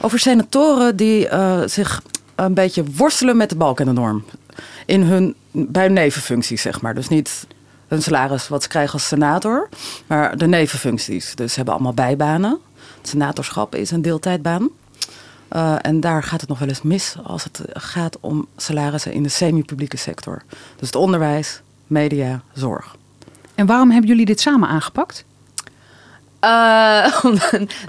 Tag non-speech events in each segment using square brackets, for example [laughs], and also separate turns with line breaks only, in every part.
Over senatoren die eh, zich een beetje worstelen met de balk en de norm. In hun, bij hun nevenfuncties, zeg maar. Dus niet hun salaris wat ze krijgen als senator, maar de nevenfuncties. Dus ze hebben allemaal bijbanen. Het senatorschap is een deeltijdbaan. Uh, en daar gaat het nog wel eens mis als het gaat om salarissen in de semi-publieke sector. Dus het onderwijs, media, zorg.
En waarom hebben jullie dit samen aangepakt? [laughs]
Uh,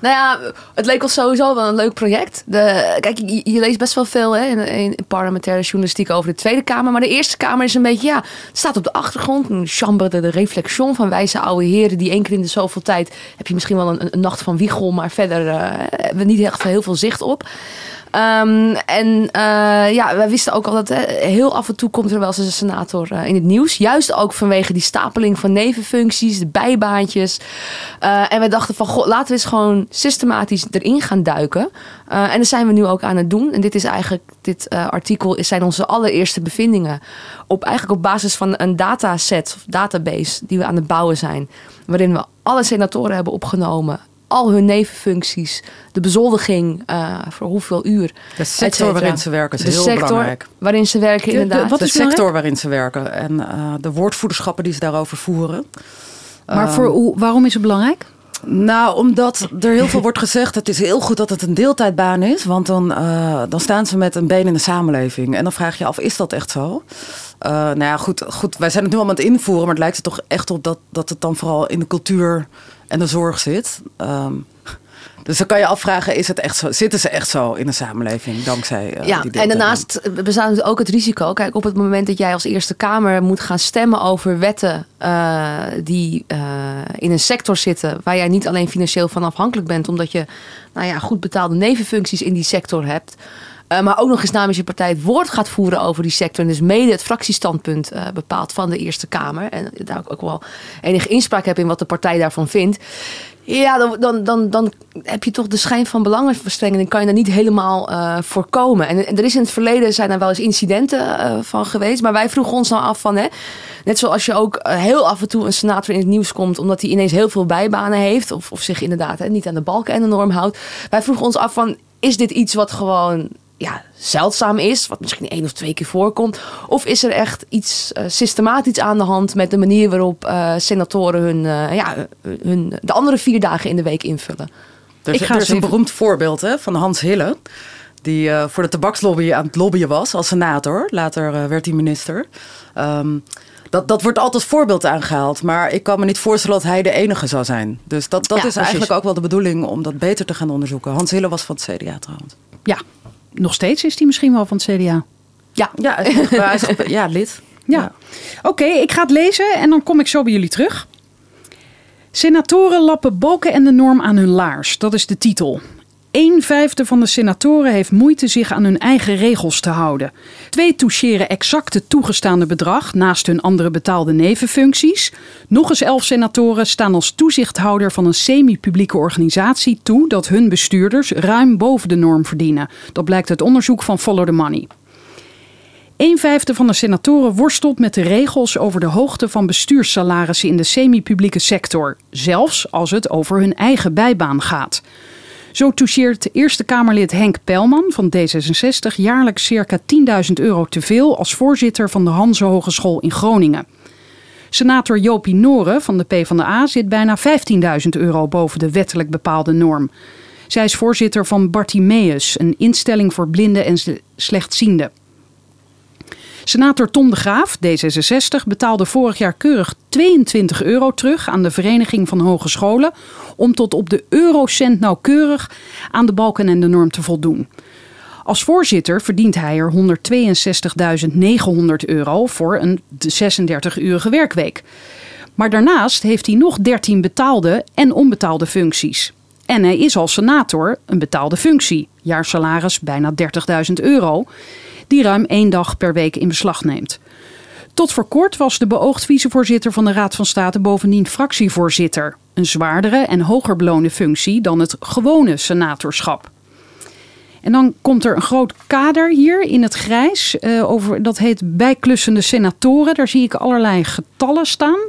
nou ja, het leek ons sowieso wel een leuk project. De, kijk, je, je, leest best wel veel hè, in, parlementaire journalistiek over de Tweede Kamer. Maar de Eerste Kamer is een beetje, ja, het staat op de achtergrond. Een chambre de, de reflexion van wijze oude heren. Die één keer in de zoveel tijd heb je misschien wel een, nacht van wiegel. Maar verder uh, hebben we niet echt heel veel zicht op. Um, en uh, ja, wij wisten ook al dat hè, heel af en toe komt er wel eens een senator uh, in het nieuws. Juist ook vanwege die stapeling van nevenfuncties, de bijbaantjes. Uh, en we dachten van, laten we eens gewoon systematisch erin gaan duiken. en dat zijn we nu ook aan het doen. En dit is eigenlijk, dit artikel zijn onze allereerste bevindingen. Op, eigenlijk op basis van een dataset of database die we aan het bouwen zijn. Waarin we alle senatoren hebben opgenomen al hun nevenfuncties, de bezoldiging uh, voor hoeveel uur.
De sector waarin ze werken is de heel
sector
belangrijk.
waarin ze werken, inderdaad.
De, wat de sector belangrijk? waarin ze werken en uh, de woordvoederschappen die ze daarover voeren.
Maar uh, voor, hoe, waarom is het belangrijk?
Nou, omdat er heel veel wordt gezegd, het is heel goed dat het een deeltijdbaan is, want dan, uh, dan staan ze met een been in de samenleving. En dan vraag je af, is dat echt zo? Uh, nou ja, goed, goed, wij zijn het nu allemaal aan het invoeren, maar het lijkt er toch echt op dat, dat het dan vooral in de cultuur en de zorg zit. Um, dus dan kan je afvragen, is het echt zo, zitten ze echt zo in de samenleving dankzij uh,
ja,
die
en daarnaast bestaat dus ook het risico. Kijk, op het moment dat jij als Eerste Kamer moet gaan stemmen over wetten uh, die uh, in een sector zitten waar jij niet alleen financieel van afhankelijk bent, omdat je nou ja, goed betaalde nevenfuncties in die sector hebt. Uh, maar ook nog eens namens je partij het woord gaat voeren over die sector. En dus mede het fractiestandpunt uh, bepaalt van de Eerste Kamer. En daar ook wel enige inspraak heb in wat de partij daarvan vindt. Ja, dan, dan, dan, dan heb je toch de schijn van belangenverstrengeling. Kan je daar niet helemaal uh, voorkomen. En, er is in het verleden zijn er wel eens incidenten van geweest. Maar wij vroegen ons nou af van... Hè, net zoals je ook heel af en toe een senator in het nieuws komt... omdat hij ineens heel veel bijbanen heeft... of, of zich inderdaad hè, niet aan de balken en de norm houdt. Wij vroegen ons af van... is dit iets wat gewoon ja, zeldzaam is, wat misschien één of twee keer voorkomt? Of is er echt iets uh, systematisch aan de hand met de manier waarop uh, senatoren hun, uh, ja, hun, de andere vier dagen in de week invullen?
Er is, Ik ga er is een even... beroemd voorbeeld hè, van Hans Hille. Die uh, voor de tabakslobby aan het lobbyen was als senator. Later uh, werd hij minister. Um, dat, dat wordt altijd voorbeeld aangehaald. Maar ik kan me niet voorstellen dat hij de enige zou zijn. Dus dat, dat ja, is eigenlijk ook wel de bedoeling om dat beter te gaan onderzoeken. Hans Hille was van het CDA trouwens.
Ja, nog steeds is hij misschien wel van het CDA.
Ja,
ja, ja lid.
Ja. ja. Oké, okay, ik ga het lezen en dan kom ik zo bij jullie terug. Senatoren lappen balken en de norm aan hun laars. Dat is de titel. Een vijfde van de senatoren heeft moeite zich aan hun eigen regels te houden. Twee toucheren exact het toegestaande bedrag naast hun andere betaalde nevenfuncties. Nog eens elf senatoren staan als toezichthouder van een semi-publieke organisatie toe dat hun bestuurders ruim boven de norm verdienen. Dat blijkt uit onderzoek van Follow the Money. Een vijfde van de senatoren worstelt met de regels over de hoogte van bestuurssalarissen in de semi-publieke sector, zelfs als het over hun eigen bijbaan gaat. Zo toucheert Eerste Kamerlid Henk Pelman van D66 jaarlijks circa 10.000 euro te veel als voorzitter van de Hanse Hogeschool in Groningen. Senator Jopie Noren van de PvdA zit bijna 15.000 euro boven de wettelijk bepaalde norm. Zij is voorzitter van Bartimeus, een instelling voor blinden en slechtzienden. Senator Tom de Graaf, D66, betaalde vorig jaar keurig 22 euro terug aan de Vereniging van Hogescholen om tot op de eurocent nauwkeurig aan de balken en de norm te voldoen. Als voorzitter verdient hij er 162.900 euro voor een 36-urige werkweek. Maar daarnaast heeft hij nog 13 betaalde en onbetaalde functies. En hij is als senator een betaalde functie. Jaarsalaris bijna 30.000 euro. Die ruim één dag per week in beslag neemt. Tot voor kort was de beoogd vicevoorzitter van de Raad van State bovendien fractievoorzitter. Een zwaardere en hoger beloonde functie dan het gewone senatorschap. En dan komt er een groot kader hier in het grijs. eh, over, dat heet bijklussende senatoren. Daar zie ik allerlei getallen staan.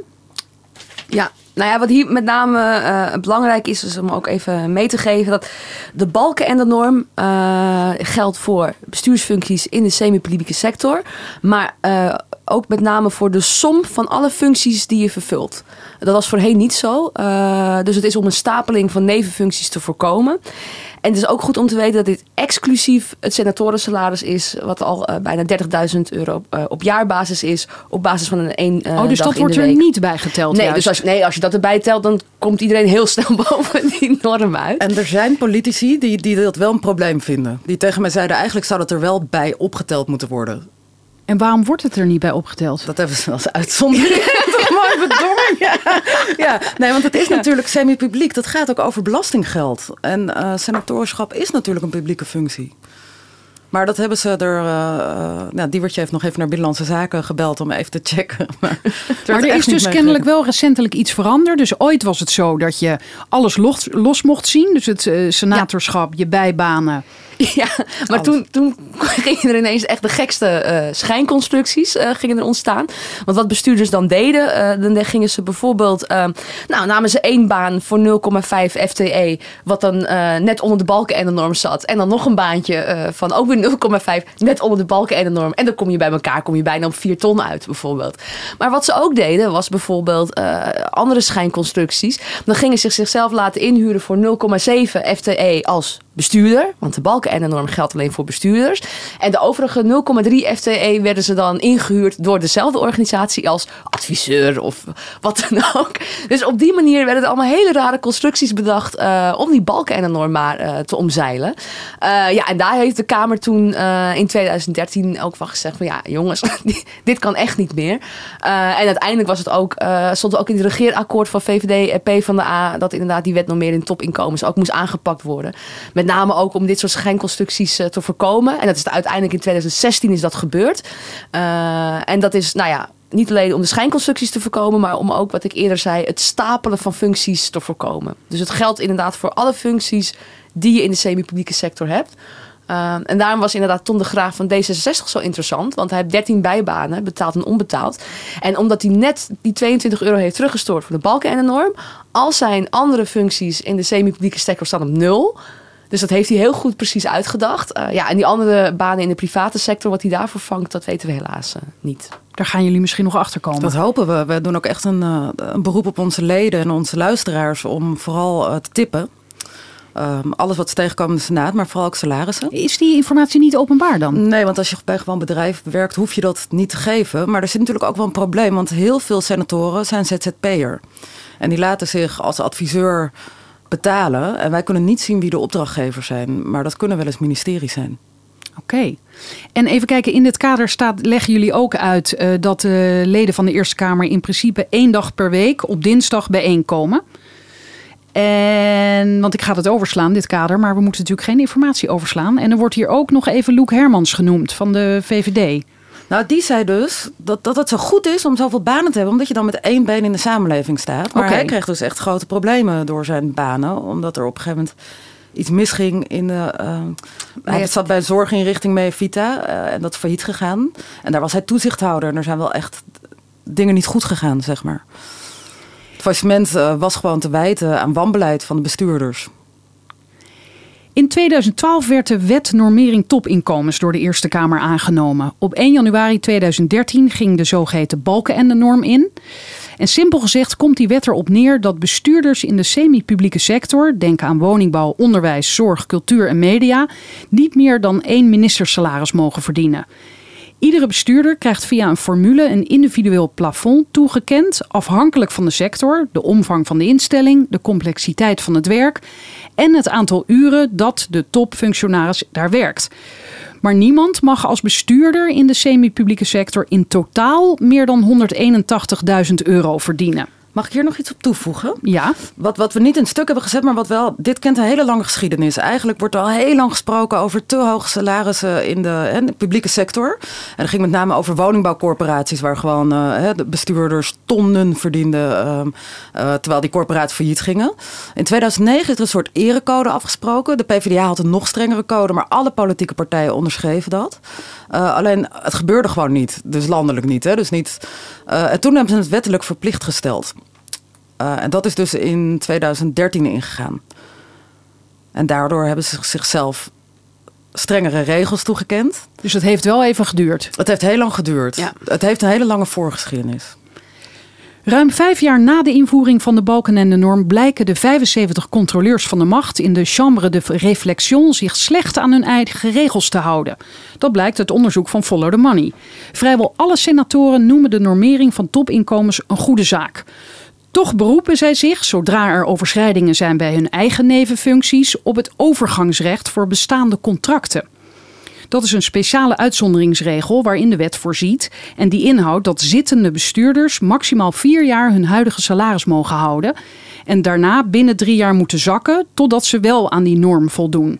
Ja, nou ja, wat hier met name eh, belangrijk is, is om ook even mee te geven dat de balken en de norm eh, geldt voor bestuursfuncties in de semi-publieke sector, maar eh, ook met name voor de som van alle functies die je vervult. Dat was voorheen niet zo, dus het is om een stapeling van nevenfuncties te voorkomen. En het is ook goed om te weten dat dit exclusief het senatorensalaris is, wat al eh, bijna 30.000 euro eh, op jaarbasis is, op basis van een één eh,
oh, dus
dag
dat
in
wordt er
week.
niet bij geteld.
Nee,
juist.
dus als, nee, als je dat erbij telt, dan komt iedereen heel [laughs] snel boven die norm uit.
En er zijn politici die, die dat wel een probleem vinden. Die tegen mij zeiden, eigenlijk zou dat er wel bij opgeteld moeten worden.
En waarom wordt het er niet bij opgeteld?
Dat hebben ze als uitzondering toch mooi bedongen. Ja. nee, want het is natuurlijk semi-publiek. Dat gaat ook over belastinggeld. En eh senatorschap is natuurlijk een publieke functie. Maar dat hebben ze er. eh, nou, Diewertje heeft nog even naar Binnenlandse Zaken gebeld om even te checken. [laughs] Maar,
Maar er is dus kennelijk wel recentelijk iets veranderd. Dus ooit was het zo dat je alles los, los mocht zien. Dus het senatorschap, je bijbanen. [laughs]
Ja, maar toen, toen gingen er ineens echt de gekste eh, schijnconstructies eh, gingen er ontstaan. Want wat bestuurders dan deden, eh, dan gingen ze bijvoorbeeld, eh, nou namen ze één baan voor 0,5 FTE, wat dan net onder de balken en de norm zat. En dan nog een baantje van ook weer 0,5, net onder de balken en de norm. En dan kom je bij elkaar, kom je bijna op 4 ton uit bijvoorbeeld. Maar wat ze ook deden, was bijvoorbeeld andere schijnconstructies. Dan gingen ze zichzelf laten inhuren voor 0,7 FTE als bestuurder. Want de balken en de norm geldt alleen voor bestuurders. En de overige 0,3 FTE werden ze dan ingehuurd door dezelfde organisatie als adviseur of wat dan ook. Dus op die manier werden er allemaal hele rare constructies bedacht eh, om die balken en norm maar eh, te omzeilen. Eh, ja, en daar heeft de Kamer toen in 2013 ook van gezegd van ja, jongens, [laughs] dit kan echt niet meer. En uiteindelijk was het ook, stond ook in het regeerakkoord van VVD en P van de A dat inderdaad die wet normering topinkomens ook moest aangepakt worden. Met name ook om dit soort schijnconstructies eh, te voorkomen. En dat is uiteindelijk in 2016 is dat gebeurd. Eh, en dat is, nou ja, niet alleen om de schijnconstructies te voorkomen, maar om ook, wat ik eerder zei, het stapelen van functies te voorkomen. Dus het geldt inderdaad voor alle functies die je in de semi-publieke sector hebt. Uh, en daarom was inderdaad Tom de Graaf van D66 zo interessant. Want hij heeft 13 bijbanen, betaald en onbetaald. En omdat hij net die 22 euro heeft teruggestort voor de balken en de norm. Al zijn andere functies in de semi-publieke sector staan op nul. Dus dat heeft hij heel goed precies uitgedacht. Uh, ja, en die andere banen in de private sector, wat hij daarvoor vangt, dat weten we helaas uh, niet.
Daar gaan jullie misschien nog achter komen.
Dat hopen we. We doen ook echt een, uh, een beroep op onze leden en onze luisteraars om vooral uh, te tippen. Um, alles wat ze tegenkomen in de Senaat, maar vooral ook salarissen.
Is die informatie niet openbaar dan?
Nee, want als je bij gewoon bedrijf werkt, hoef je dat niet te geven. Maar er zit natuurlijk ook wel een probleem, want heel veel senatoren zijn ZZP'er. En die laten zich als adviseur betalen. En wij kunnen niet zien wie de opdrachtgevers zijn, maar dat kunnen wel eens ministeries zijn.
Oké. En even kijken, in dit kader staat, leggen jullie ook uit uh, dat de leden van de Eerste Kamer in principe één dag per week op dinsdag bijeenkomen. En, want ik ga het overslaan, dit kader, maar we moeten natuurlijk geen informatie overslaan. En er wordt hier ook nog even Loek Hermans genoemd van de VVD.
Nou, die zei dus dat, dat het zo goed is om zoveel banen te hebben, omdat je dan met één been in de samenleving staat. Maar okay. hij kreeg dus echt grote problemen door zijn banen, omdat er op een gegeven moment iets misging in de. Uh, hij zat bij een zorginrichting mee Vita uh, en dat is failliet gegaan. En daar was hij toezichthouder en er zijn wel echt dingen niet goed gegaan, zeg maar. Het faillissement uh, was gewoon te wijten aan wanbeleid van de bestuurders.
In 2012 werd de wet normering topinkomens door de Eerste Kamer aangenomen. Op 1 januari 2013 ging de zogeheten balken en de norm in. En simpel gezegd komt die wet erop neer dat bestuurders in de semi-publieke sector, denk aan woningbouw, onderwijs, zorg, cultuur en media, niet meer dan één ministersalaris mogen verdienen. Iedere bestuurder krijgt via een formule een individueel plafond toegekend, afhankelijk van de sector, de omvang van de instelling, de complexiteit van het werk en het aantal uren dat de topfunctionaris daar werkt. Maar niemand mag als bestuurder in de semi-publieke sector in totaal meer dan 181.000 euro verdienen.
Mag ik hier nog iets op toevoegen?
Ja,
Wat, wat we niet in stuk hebben gezet, maar wat wel. Dit kent een hele lange geschiedenis. Eigenlijk wordt er al heel lang gesproken over te hoge salarissen in de, hè, de publieke sector. En dat ging met name over woningbouwcorporaties, waar gewoon eh, hè, de bestuurders tonnen verdienden. ehm, eh, terwijl die corporaties failliet gingen. In 2009 is er een soort erecode afgesproken. De PvdA had een nog strengere code, maar alle politieke partijen onderschreven dat. Eh, alleen het gebeurde gewoon niet. Dus landelijk niet. Hè? Dus niet eh, en toen hebben ze het wettelijk verplicht gesteld. Uh, en dat is dus in 2013 ingegaan. En daardoor hebben ze zichzelf strengere regels toegekend.
dus het heeft wel even geduurd.
Het heeft heel lang geduurd.
Ja.
Het heeft een hele lange voorgeschiedenis.
Ruim vijf jaar na de invoering van de balkenende-norm blijken de 75 controleurs van de macht in de Chambre de Réflexion zich slecht aan hun eigen regels te houden. Dat blijkt uit onderzoek van Follow the Money. Vrijwel alle senatoren noemen de normering van topinkomens een goede zaak. Toch beroepen zij zich, zodra er overschrijdingen zijn bij hun eigen nevenfuncties, op het overgangsrecht voor bestaande contracten. Dat is een speciale uitzonderingsregel waarin de wet voorziet. En die inhoudt dat zittende bestuurders maximaal vier jaar hun huidige salaris mogen houden. En daarna binnen drie jaar moeten zakken totdat ze wel aan die norm voldoen.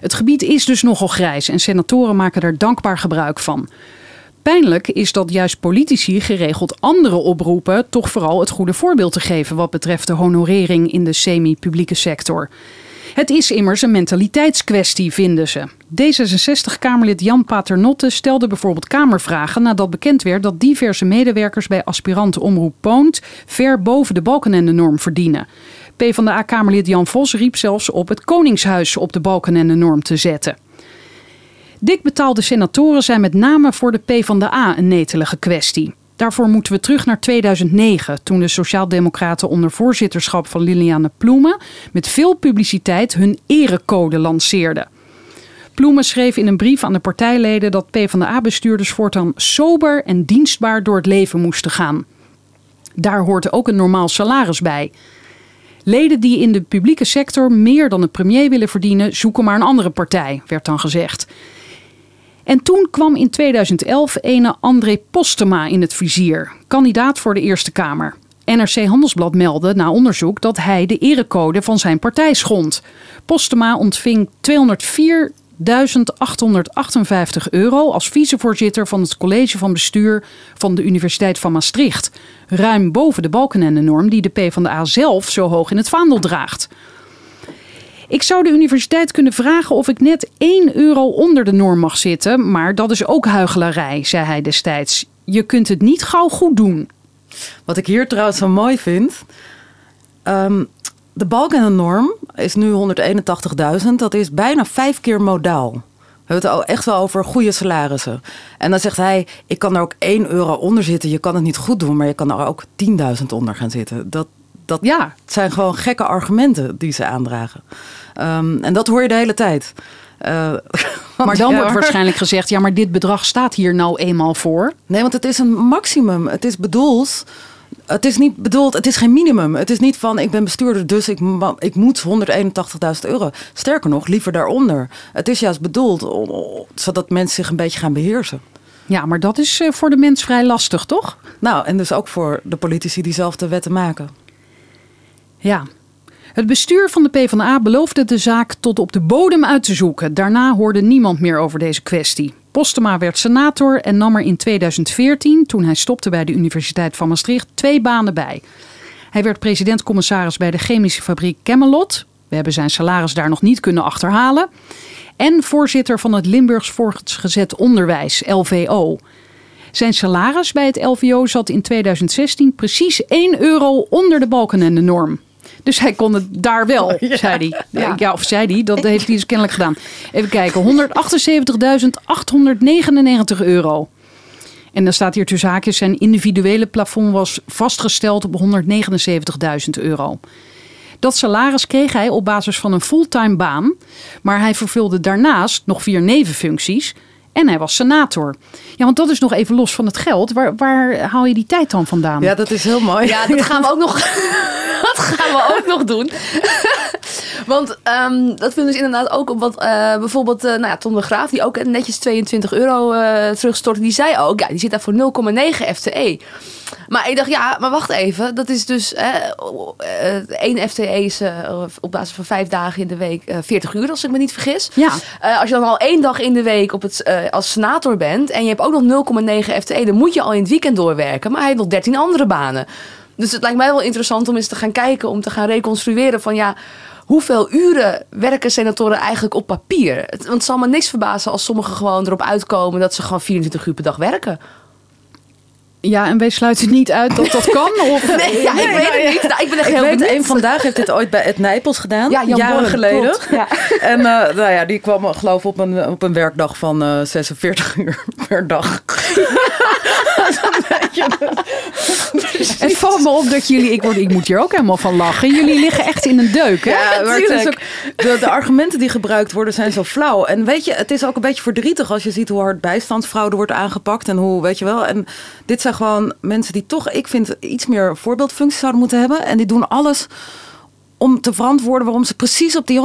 Het gebied is dus nogal grijs en senatoren maken er dankbaar gebruik van. Pijnlijk is dat juist politici geregeld anderen oproepen toch vooral het goede voorbeeld te geven wat betreft de honorering in de semi-publieke sector. Het is immers een mentaliteitskwestie, vinden ze. D66-Kamerlid Jan Paternotte stelde bijvoorbeeld Kamervragen nadat bekend werd dat diverse medewerkers bij aspirant Omroep Poont ver boven de balkenende-norm verdienen. PvdA-Kamerlid Jan Vos riep zelfs op het Koningshuis op de balkenende-norm te zetten. Dik betaalde senatoren zijn met name voor de PvdA een netelige kwestie. Daarvoor moeten we terug naar 2009, toen de Sociaaldemocraten onder voorzitterschap van Liliane Ploemen met veel publiciteit hun erecode lanceerden. Ploemen schreef in een brief aan de partijleden dat PvdA-bestuurders voortaan sober en dienstbaar door het leven moesten gaan. Daar hoort ook een normaal salaris bij. Leden die in de publieke sector meer dan de premier willen verdienen, zoeken maar een andere partij, werd dan gezegd. En toen kwam in 2011 ene André Postema in het vizier, kandidaat voor de Eerste Kamer. NRC Handelsblad meldde na onderzoek dat hij de erecode van zijn partij schond. Postema ontving 204.858 euro als vicevoorzitter van het college van bestuur van de Universiteit van Maastricht. Ruim boven de balkenende-norm die de PvdA zelf zo hoog in het vaandel draagt. Ik zou de universiteit kunnen vragen of ik net 1 euro onder de norm mag zitten, maar dat is ook huichelarij, zei hij destijds. Je kunt het niet gauw goed doen.
Wat ik hier trouwens zo mooi vind. ehm, de balk en de norm is nu 181.000. Dat is bijna vijf keer modaal. We hebben het al echt wel over goede salarissen. En dan zegt hij, ik kan er ook 1 euro onder zitten. Je kan het niet goed doen, maar je kan er ook 10.000 onder gaan zitten. Dat, dat
Ja,
zijn gewoon gekke argumenten die ze aandragen. Ehm, en dat hoor je de hele tijd. Eh, [laughs]
maar dan
ja,
wordt waarschijnlijk gezegd: ja, maar dit bedrag staat hier nou eenmaal voor.
Nee, want het is een maximum. Het is bedoeld. Het is niet bedoeld, het is geen minimum. Het is niet van ik ben bestuurder, dus ik, ik moet 181.000 euro. Sterker nog, liever daaronder. Het is juist bedoeld zodat mensen zich een beetje gaan beheersen.
Ja, maar dat is eh, voor de mens vrij lastig, toch?
Nou, en dus ook voor de politici die zelf de wetten maken.
Ja. Het bestuur van de PvdA beloofde de zaak tot op de bodem uit te zoeken. Daarna hoorde niemand meer over deze kwestie. Postema werd senator en nam er in 2014, toen hij stopte bij de Universiteit van Maastricht, twee banen bij. Hij werd president-commissaris bij de chemische fabriek Camelot. We hebben zijn salaris daar nog niet kunnen achterhalen. En voorzitter van het Limburgs Voortgezet Onderwijs, LVO. Zijn salaris bij het LVO zat in 2016 precies 1 euro onder de balken en de norm. Dus hij kon het daar wel, zei hij. Ja. of zei hij, dat heeft hij dus kennelijk gedaan. Even kijken, 178.899 euro. En dan staat hier tussen haakjes, zijn individuele plafond was vastgesteld op 179.000 euro. Dat salaris kreeg hij op basis van een fulltime baan. Maar hij vervulde daarnaast nog vier nevenfuncties. En hij was senator. Ja, want dat is nog even los van het geld. Waar, waar haal je die tijd dan vandaan?
Ja, dat is heel mooi.
Ja, dat gaan we ook nog, [laughs] dat gaan we ook nog doen. [laughs] Want ehm, dat viel dus inderdaad ook op wat eh, bijvoorbeeld eh, nou ja, Tom de Graaf, die ook netjes 22 euro eh terugstortte, die zei ook, ja, die zit daar voor 0,9 FTE. Maar ik dacht, ja, maar wacht even, dat is dus eh, eh, één FTE is eh, op basis van vijf dagen in de week eh, 40 uur, als ik me niet vergis.
Ja.
Eh, als je dan al één dag in de week op het, eh, als senator bent en je hebt ook nog 0,9 FTE, dan moet je al in het weekend doorwerken. Maar hij heeft nog 13 andere banen. Dus het lijkt mij wel interessant om eens te gaan kijken, om te gaan reconstrueren van ja, hoeveel uren werken senatoren eigenlijk op papier? Want het zal me niks verbazen als sommigen gewoon erop uitkomen dat ze gewoon 24 uur per dag werken.
Ja, en wij sluiten niet uit dat dat kan. [laughs] Of...
Nee, ja, ik weet het niet. Nou, ik ben echt
Ik
heel
weet,
benieuwd.
een vandaag heeft dit ooit bij het Nijpels gedaan.
Ja, Jan
jaren
Born,
geleden.
ja.
En eh, nou ja, die kwam geloof ik op een, op een werkdag van eh 46 uur per dag. [laughs] [laughs]
Het valt me op dat jullie, ik, word, ik moet hier ook helemaal van lachen. Jullie liggen echt in een deuk, hè?
Ja, maar het is
tuurlijk.
ook, de, de argumenten die gebruikt worden zijn zo flauw. En weet je, het is ook een beetje verdrietig als je ziet hoe hard bijstandsfraude wordt aangepakt. En hoe, weet je wel. En dit zijn gewoon mensen die toch, ik vind, iets meer voorbeeldfuncties zouden moeten hebben. En die doen alles om te verantwoorden waarom ze precies op die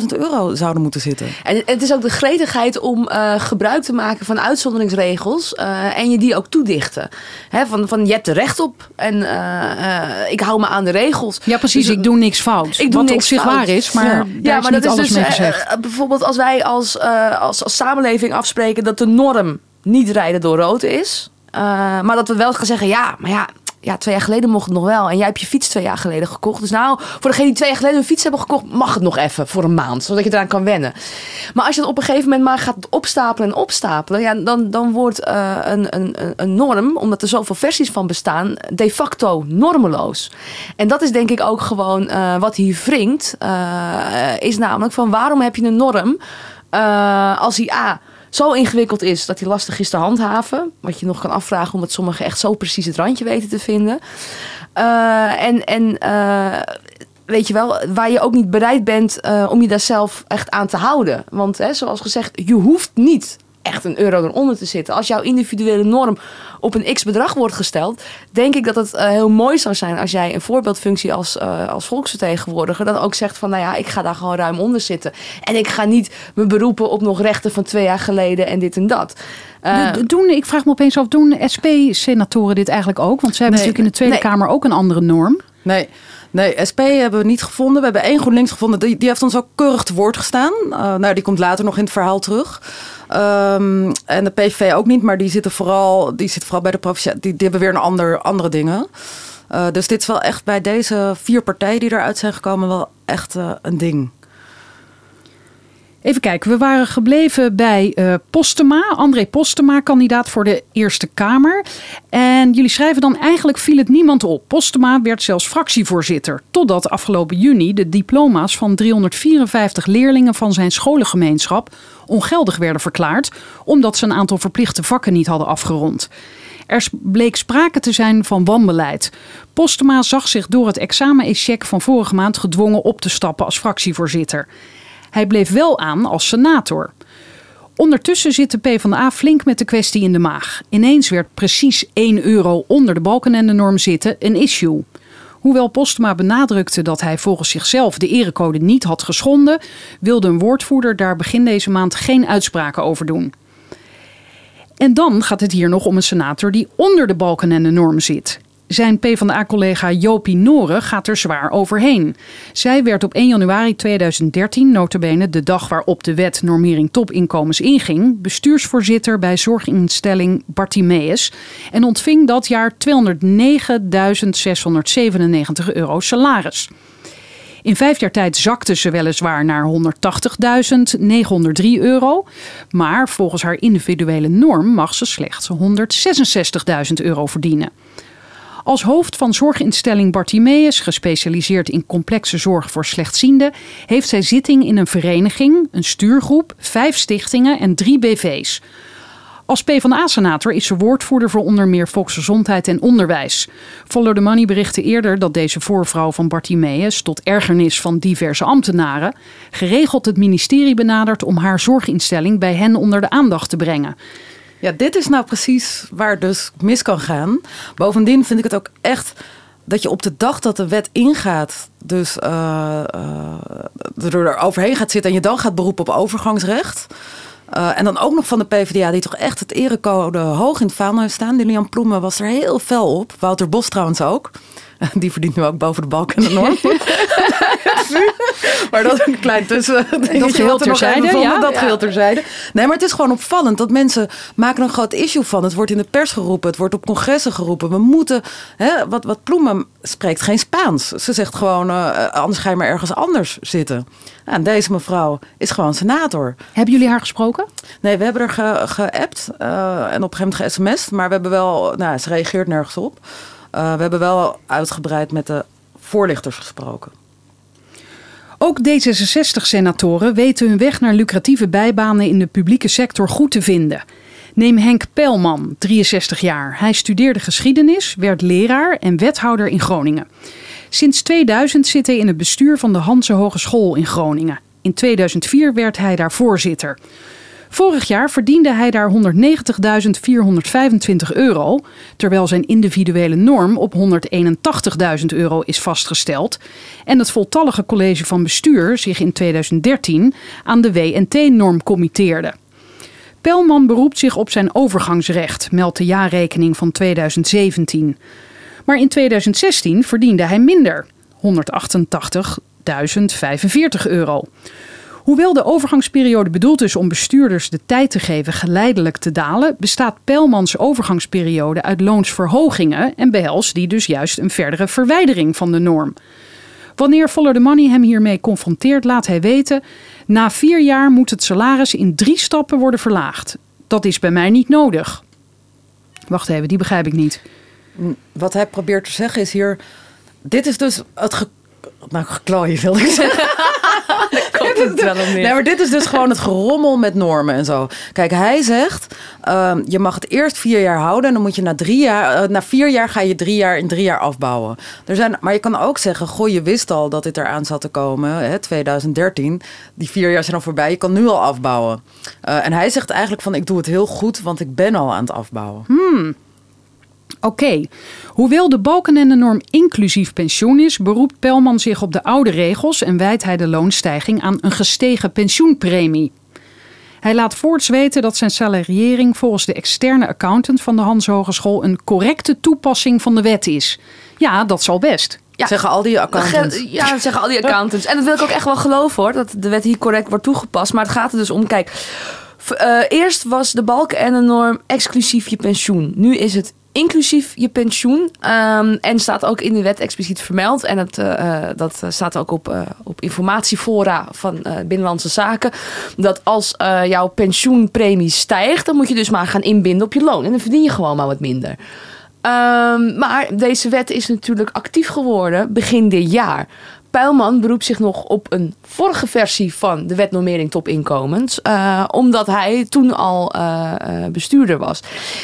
181.000 euro zouden moeten zitten.
En het is ook de gretigheid om eh, gebruik te maken van uitzonderingsregels eh, en je die ook toedichten. Hè, van, van je hebt er recht op en eh, eh, ik hou me aan de regels.
Ja, precies.
Dus,
ik doe niks fout.
Ik doe
Wat op
niks
zich
fout.
waar is, maar
Ja.
daar
ja,
is
maar
niet
dat is
alles
dus
mee gezegd.
eh, bijvoorbeeld als wij als, eh, als, als samenleving afspreken dat de norm niet rijden door rood is. eh, maar dat we wel gaan zeggen, ja, maar ja, ja, twee jaar geleden mocht het nog wel. En jij hebt je fiets twee jaar geleden gekocht. Dus nou, voor degene die twee jaar geleden een fiets hebben gekocht, mag het nog even voor een maand. Zodat je eraan kan wennen. Maar als je het op een gegeven moment maar gaat opstapelen en opstapelen, ja, dan, dan wordt eh, een, een, een- norm, omdat er zoveel versies van bestaan, de facto normeloos. En dat is denk ik ook gewoon eh, wat hier wringt. eh, is namelijk van waarom heb je een norm als die A zo ingewikkeld is dat hij lastig is te handhaven. Wat je nog kan afvragen omdat sommigen echt zo precies het randje weten te vinden. Eh, en en eh, weet je wel, waar je ook niet bereid bent eh, om je daar zelf echt aan te houden. Want hè, zoals gezegd, je hoeft niet echt een euro eronder te zitten. Als jouw individuele norm op een x bedrag wordt gesteld, denk ik dat het eh, heel mooi zou zijn als jij een voorbeeldfunctie als, eh, als volksvertegenwoordiger dan ook zegt van, nou ja, ik ga daar gewoon ruim onder zitten. En ik ga niet me beroepen op nog rechten van twee jaar geleden en dit en dat. Eh,
Do- Doen, ik vraag me opeens af, doen SP-senatoren dit eigenlijk ook? Want zij hebben
Nee.
natuurlijk in de Tweede
Nee.
Kamer ook een andere norm.
Nee. Nee, SP hebben we niet gevonden. We hebben één GroenLinks gevonden. Die, die heeft ons ook keurig te woord gestaan. Eh, nou, die komt later nog in het verhaal terug. Ehm, en de PVV ook niet, maar die zitten vooral, die zitten vooral bij de provincie. Die, die hebben weer een ander, andere dingen. Eh, dus dit is wel echt bij deze vier partijen die eruit zijn gekomen wel echt eh, een ding.
Even kijken, we waren gebleven bij eh, Postema, André Postema, kandidaat voor de Eerste Kamer. En jullie schrijven dan eigenlijk viel het niemand op. Postema werd zelfs fractievoorzitter. Totdat afgelopen juni de diploma's van 354 leerlingen van zijn scholengemeenschap ongeldig werden verklaard. Omdat ze een aantal verplichte vakken niet hadden afgerond. Er bleek sprake te zijn van wanbeleid. Postema zag zich door het examen-echec van vorige maand gedwongen op te stappen als fractievoorzitter. Hij bleef wel aan als senator. Ondertussen zit de PvdA flink met de kwestie in de maag. Ineens werd precies 1 euro onder de balkenende-norm zitten een issue. Hoewel Postma benadrukte dat hij volgens zichzelf de erecode niet had geschonden, wilde een woordvoerder daar begin deze maand geen uitspraken over doen. En dan gaat het hier nog om een senator die onder de balken en de norm zit. Zijn PvdA-collega Jopie Noren gaat er zwaar overheen. Zij werd op 1 januari 2013, notabene de dag waarop de wet normering topinkomens inging, bestuursvoorzitter bij zorginstelling Bartimeus en ontving dat jaar 209.697 euro salaris. In vijf jaar tijd zakte ze weliswaar naar 180.903 euro. Maar volgens haar individuele norm mag ze slechts 166.000 euro verdienen. Als hoofd van zorginstelling Bartimeus, gespecialiseerd in complexe zorg voor slechtzienden, heeft zij zitting in een vereniging, een stuurgroep, vijf stichtingen en drie BV's. Als PvdA-senator is ze woordvoerder voor onder meer volksgezondheid en onderwijs. Follow the Money berichtte eerder dat deze voorvrouw van Bartimeus, tot ergernis van diverse ambtenaren, geregeld het ministerie benadert om haar zorginstelling bij hen onder de aandacht te brengen.
Ja, dit is nou precies waar dus mis kan gaan. Bovendien vind ik het ook echt dat je op de dag dat de wet ingaat, dus eh, eh, er overheen gaat zitten en je dan gaat beroepen op overgangsrecht. Eh, en dan ook nog van de PvdA, die toch echt het erecode hoog in het vaandel heeft staan. Lilian Ploemen was er heel fel op. Wouter Bos trouwens ook. [laughs] Die verdient nu ook boven de balk en de norm. [laughs] maar dat is een klein tussen.
Dat [laughs] geheel terzijde, ja.
Dat geheel terzijde. Nee, maar het is gewoon opvallend dat mensen maken een groot issue van. Het wordt in de pers geroepen, het wordt op congressen geroepen. We moeten, hè, wat, wat Ploemen spreekt, geen Spaans. Ze zegt gewoon, uh, anders ga je maar ergens anders zitten. Nou, en deze mevrouw is gewoon senator.
Hebben jullie haar gesproken?
Nee, we hebben er ge, geappt uh, en op een gegeven moment ge Maar we hebben wel, nou, ze reageert nergens op. Uh, we hebben wel uitgebreid met de voorlichters gesproken.
Ook D66-senatoren weten hun weg naar lucratieve bijbanen in de publieke sector goed te vinden. Neem Henk Pelman, 63 jaar. Hij studeerde geschiedenis, werd leraar en wethouder in Groningen. Sinds 2000 zit hij in het bestuur van de Hanse Hogeschool in Groningen. In 2004 werd hij daar voorzitter. Vorig jaar verdiende hij daar 190.425 euro, terwijl zijn individuele norm op 181.000 euro is vastgesteld. En het voltallige college van bestuur zich in 2013 aan de WNT-norm committeerde. Pelman beroept zich op zijn overgangsrecht, meldt de jaarrekening van 2017. Maar in 2016 verdiende hij minder, 188.045 euro. Hoewel de overgangsperiode bedoeld is om bestuurders de tijd te geven geleidelijk te dalen, bestaat Pijlmans overgangsperiode uit loonsverhogingen en behelst die dus juist een verdere verwijdering van de norm. Wanneer Follow the Money hem hiermee confronteert, laat hij weten: na vier jaar moet het salaris in drie stappen worden verlaagd. Dat is bij mij niet nodig. Wacht even, die begrijp ik niet.
Wat hij probeert te zeggen is hier: dit is dus het ge nou, geklooien wil ik zeggen. [laughs] [laughs] nee, maar dit is dus gewoon het gerommel met normen en zo. Kijk, hij zegt, uh, je mag het eerst vier jaar houden en dan moet je na drie jaar, uh, na vier jaar ga je drie jaar in drie jaar afbouwen. Er zijn, maar je kan ook zeggen, goh, je wist al dat dit eraan zat te komen, hè, 2013. Die vier jaar zijn al voorbij, je kan nu al afbouwen. Uh, en hij zegt eigenlijk van, ik doe het heel goed, want ik ben al aan het afbouwen.
Hmm. Oké, okay. hoewel de balkenende-norm inclusief pensioen is, beroept Pelman zich op de oude regels en wijt hij de loonstijging aan een gestegen pensioenpremie. Hij laat voorts weten dat zijn salariering volgens de externe accountant van de Hans Hogeschool een correcte toepassing van de wet is. Ja, dat zal best.
Ja, zeggen al die accountants.
Ja, zeggen al die accountants. En dat wil ik ook echt wel geloven hoor, dat de wet hier correct wordt toegepast. Maar het gaat er dus om, kijk, uh, eerst was de balken en de norm exclusief je pensioen. Nu is het inclusief je pensioen. Um, en staat ook in de wet expliciet vermeld. En het, uh, dat staat ook op, op informatiefora van Binnenlandse Zaken. Dat als jouw pensioenpremie stijgt, dan moet je dus maar gaan inbinden op je loon. En dan verdien je gewoon maar wat minder. Um, maar deze wet is natuurlijk actief geworden begin dit jaar. Pijlman beroept zich nog op een vorige versie van de wet normering topinkomens. Uh, omdat hij toen al uh, bestuurder was.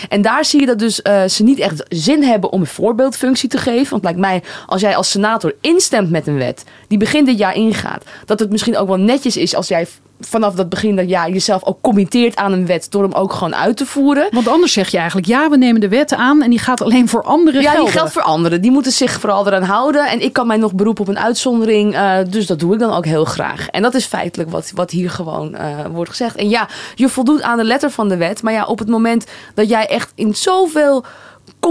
En daar zie je dat dus ze niet echt zin hebben om een voorbeeldfunctie te geven. Want lijkt mij, als jij als senator instemt met een wet die begin dit jaar ingaat, dat het misschien ook wel netjes is als jij vanaf dat begin dat ja, jezelf ook committeert aan een wet door hem ook gewoon uit te voeren.
Want anders zeg je eigenlijk, ja, we nemen de wet aan en die gaat alleen voor anderen
ja,
gelden.
die geldt voor anderen. Die moeten zich vooral eraan houden. En ik kan mij nog beroepen op een uitzondering. Uh, dus dat doe ik dan ook heel graag. En dat is feitelijk wat, wat hier gewoon uh, wordt gezegd. En ja, je voldoet aan de letter van de wet. Maar ja, op het moment dat jij echt in zoveel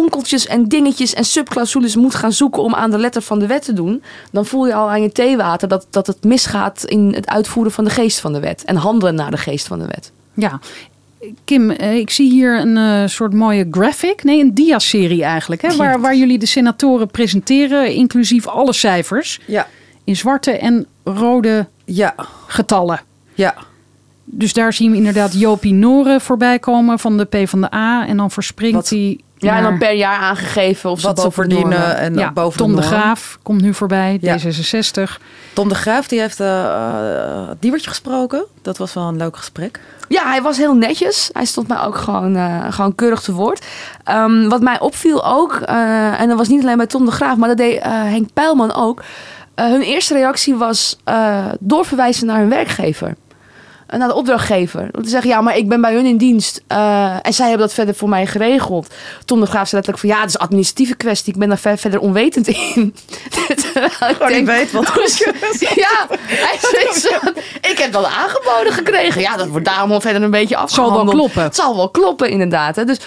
konkeltjes en dingetjes en subclausules moet gaan zoeken om aan de letter van de wet te doen, dan voel je al aan je theewater dat, dat het misgaat in het uitvoeren van de geest van de wet en handelen naar de geest van de wet.
Ja, Kim, ik zie hier een uh, soort mooie graphic, nee, een dia-serie eigenlijk, hè, waar, waar jullie de senatoren presenteren, inclusief alle cijfers.
Ja.
In zwarte en rode
ja.
getallen.
Ja.
Dus daar zien we inderdaad Jopie Noren voorbij komen van de P van de A. En dan verspringt hij
ja, en dan per jaar aangegeven of
wat
ze
verdienen. En
ja,
boven
Tom
de,
de, Graaf komt nu voorbij,
ja.
D66.
Tom de Graaf die heeft uh, uh, Diewertje gesproken. Dat was wel een leuk gesprek.
Ja, hij was heel netjes. Hij stond mij ook gewoon, uh, gewoon keurig te woord. Um, wat mij opviel ook, en dat was niet alleen bij Tom de Graaf, maar dat deed Henk Pijlman ook. hun eerste reactie was doorverwijzen naar hun werkgever. Eh, naar de opdrachtgever. Om te zeggen, ja, maar ik ben bij hun in dienst. eh, en zij hebben dat verder voor mij geregeld. Tom de Graaf zei letterlijk van, ja, het is een administratieve kwestie. Ik ben daar ver- verder onwetend in. [laughs] Ik denk,
weet wat [laughs]
Ja, hij zo, ik heb dat aangeboden gekregen. Ja, dat wordt daarom al verder een beetje
Zal
afgehandeld.
wel kloppen.
Het zal wel kloppen, inderdaad. Hè. Dus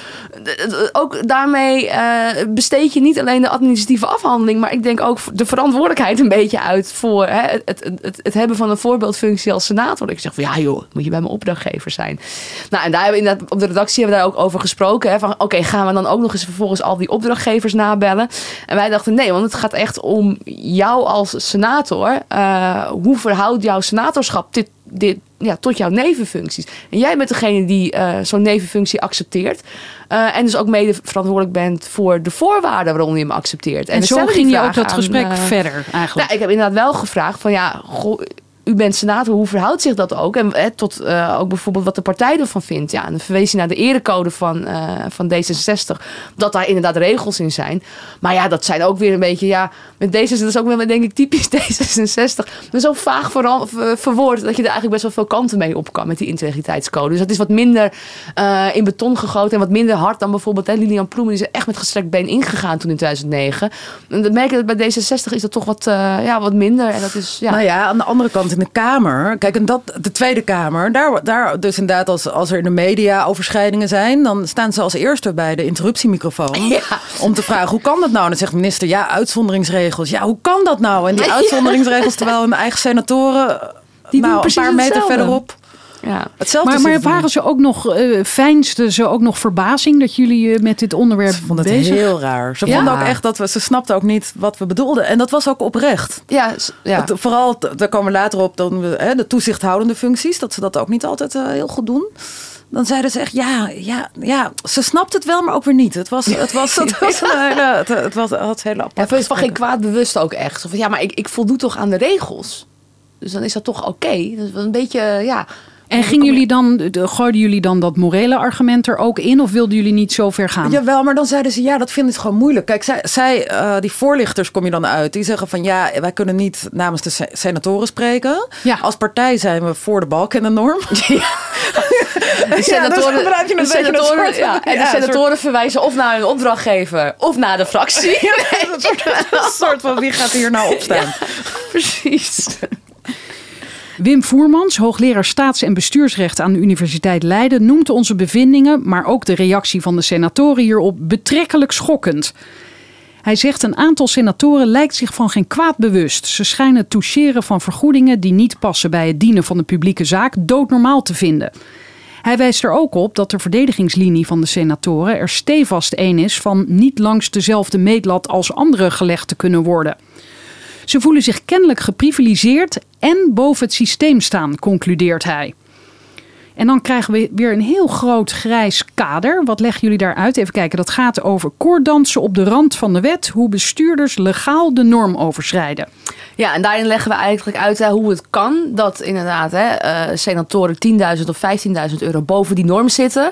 ook daarmee eh, besteed je niet alleen de administratieve afhandeling, maar ik denk ook de verantwoordelijkheid een beetje uit voor hè, het, het, het, het hebben van een voorbeeldfunctie als senator. Ik zeg van ja joh, moet je bij mijn opdrachtgever zijn. Nou, en daar hebben we inderdaad op de redactie hebben we daar ook over gesproken. Hè, van oké, gaan we dan ook nog eens vervolgens al die opdrachtgevers nabellen? En wij dachten nee, want het gaat echt om jou als senator. Eh, hoe verhoudt jouw senatorschap dit, dit, ja, tot jouw nevenfuncties? En jij bent degene die eh, zo'n nevenfunctie accepteert. Eh, en dus ook mede verantwoordelijk bent voor de voorwaarden waaronder je hem accepteert.
En, zo ging je ook dat gesprek verder eigenlijk.
ja, ik heb inderdaad wel gevraagd van ja, goh, u bent senator, hoe verhoudt zich dat ook? En hè, tot eh, ook bijvoorbeeld wat de partij ervan vindt. Ja, en dan verwees hij naar de erecode van, eh, van D66, dat daar inderdaad regels in zijn. Maar ja, dat zijn ook weer een beetje, ja, met D66, dat is ook wel denk ik typisch [laughs] D66. Maar zo vaag ver- verwoord dat je er eigenlijk best wel veel kanten mee op kan met die integriteitscode. Dus dat is wat minder eh, in beton gegoten en wat minder hard dan bijvoorbeeld hè, Lilian Ploemen. Die is echt met gestrekt been ingegaan toen in 2009. En dat merk je dat bij D66 is dat toch wat, ja, wat minder. En dat is, ja.
Nou ja, aan de andere kant de Kamer. Kijk, en dat, de Tweede Kamer, daar, daar dus inderdaad, als, als er in de media overschrijdingen zijn, dan staan ze als eerste bij de interruptiemicrofoon. [laughs]
Ja.
Om te vragen, hoe kan dat nou? En dan zegt de minister, ja, uitzonderingsregels. Ja, hoe kan dat nou? En die [laughs] uitzonderingsregels, terwijl hun eigen senatoren
Die doen
nou, een paar meter
hetzelfde.
verderop
ja.
hetzelfde
Maar, waren ze ook nog, eh fijnsten ze ook nog verbazing dat jullie eh, met dit onderwerp
Ze vonden het
bezig
heel raar. Ze
Ja.
vonden ook echt dat we, ze snapten ook niet wat we bedoelden. En dat was ook oprecht.
Ja, ja.
Het- vooral, daar komen we later op, dan, hè, de toezichthoudende functies, dat ze dat ook niet altijd eh, heel goed doen. Dan zeiden ze echt, ja, ja, ja, ze snapt het wel, maar ook weer niet. Het was, het was, het was [laughs] een hele, het, het was, het was hele
Ja,
apart.
het van geen kwaad bewust ook echt. Ja, maar ik, ik voldoe toch aan de regels. Dus dan is dat toch oké. Dat is wel een beetje, ja.
En gingen jullie dan, de- gooiden jullie dan dat morele argument er ook in? Of wilden jullie niet zo ver gaan?
Jawel, maar dan zeiden ze, ja, dat vinden ze gewoon moeilijk. Kijk, zij, zij eh, die voorlichters kom je dan uit. Die zeggen van, ja, wij kunnen niet namens de se- senatoren spreken.
Ja.
Als partij zijn we voor de balk en de norm. [laughs] [laughs]
De senatoren,
dus je
de senatoren,
soort-
ja, en de
ja,
senatoren verwijzen of naar een opdrachtgever of naar de fractie. [laughs]
een soort van, wie gaat hier nou opstaan?
Precies.
Wim Voermans, hoogleraar staats- en bestuursrecht aan de Universiteit Leiden, noemt onze bevindingen, maar ook de reactie van de senatoren hierop betrekkelijk schokkend. Hij zegt een aantal senatoren lijkt zich van geen kwaad bewust. Ze schijnen het toucheren van vergoedingen die niet passen bij het dienen van de publieke zaak doodnormaal te vinden. Hij wijst er ook op dat de verdedigingslinie van de senatoren er stevast één is van niet langs dezelfde meetlat als anderen gelegd te kunnen worden. Ze voelen zich kennelijk geprivilegeerd en boven het systeem staan, concludeert hij. En dan krijgen we weer een heel groot grijs kader. Wat leggen jullie daaruit? Even kijken, dat gaat over koorddansen op de rand van de wet. Hoe bestuurders legaal de norm overschrijden.
Ja, en daarin leggen we eigenlijk uit hoe het kan dat inderdaad hè, eh, senatoren 10.000 of 15.000 euro boven die norm zitten.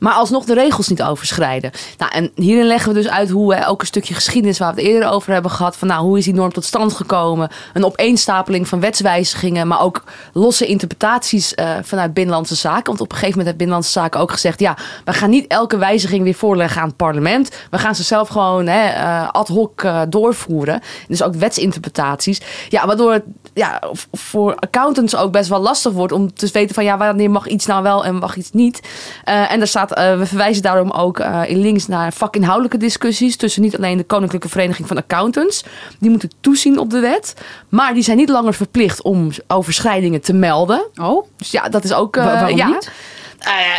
Maar alsnog de regels niet overschrijden. Nou, en hierin leggen we dus uit hoe hè, ook een stukje geschiedenis waar we het eerder over hebben gehad. Van nou, hoe is die norm tot stand gekomen? Een opeenstapeling van wetswijzigingen, maar ook losse interpretaties eh, vanuit Binnenlandse Zaken. Want op een gegeven moment heeft Binnenlandse Zaken ook gezegd: ja, we gaan niet elke wijziging weer voorleggen aan het parlement. We gaan ze zelf gewoon hè, eh, ad hoc eh, doorvoeren. Dus ook wetsinterpretaties. Ja, waardoor het ja, voor accountants ook best wel lastig wordt om te weten van ja, wanneer mag iets nou wel en mag iets niet. En daar staat, eh, we verwijzen daarom ook eh, in links naar vakinhoudelijke discussies tussen niet alleen de Koninklijke Vereniging van Accountants, die moeten toezien op de wet, maar die zijn niet langer verplicht om overschrijdingen te melden.
Oh,
Dus ja, dat is ook. eh,
Wa- waarom
ja.
niet?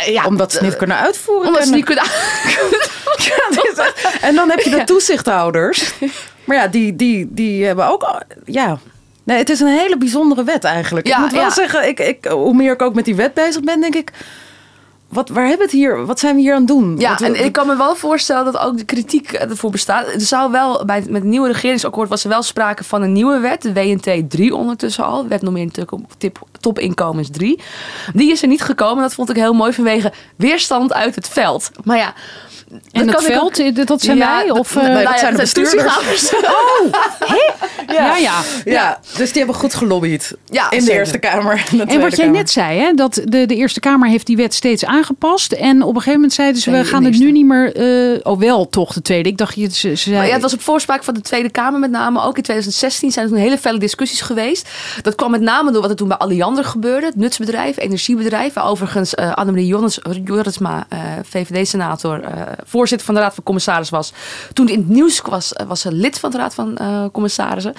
Ja,
Omdat ze het niet kunnen uitvoeren.
omdat ze
En-
niet kunnen. [laughs]
En dan heb je de toezichthouders. Maar ja, die, die, die hebben ook... Ja. Nee, het is een hele bijzondere wet eigenlijk.
Ja,
ik moet wel zeggen, ik, ik, hoe meer ik ook met die wet bezig ben, denk ik... wat, waar hebben we het hier? Wat zijn we hier aan het doen?
Ja,
we-
en ik kan me wel voorstellen dat ook de kritiek ervoor bestaat. Er zou wel, bij, met het nieuwe regeringsakkoord was er wel sprake van een nieuwe wet, de WNT 3 ondertussen al. Wet nog meer natuurlijk op tip, topinkomens 3. Die is er niet gekomen. Dat vond ik heel mooi vanwege weerstand uit het veld. Maar ja.
En
dat
het
kan ik ook-
veld, eh, dat zijn
Ja,
wij?
dat-
Of, eh,
nou
dat
ja,
zijn de
dat
bestuurders.
toezichthouders. [laughs]
ja, ja.
ja, dus die hebben goed gelobbyd
Ja,
in de. Eerste Kamer. [laughs] en de
En wat jij
Kamer.
net zei, hè, dat de, de Eerste Kamer heeft die wet steeds aangepast. En op een gegeven moment zeiden ze, we gaan het nu niet meer... eh oh, wel toch de Tweede. Ik dacht, je, ze, ze zei...
Maar ja, het was op voorspraak van de Tweede Kamer met name. Ook in 2016 zijn er toen hele felle discussies geweest. Dat kwam met name door wat er toen bij Alliander gebeurde. Het nutsbedrijf, energiebedrijf. Waar overigens eh Annemarie Joris- Jorisma, eh, VVD-senator, voorzitter van de Raad van Commissarissen was. Toen in het nieuws was, was ze lid van de Raad van Commissarissen.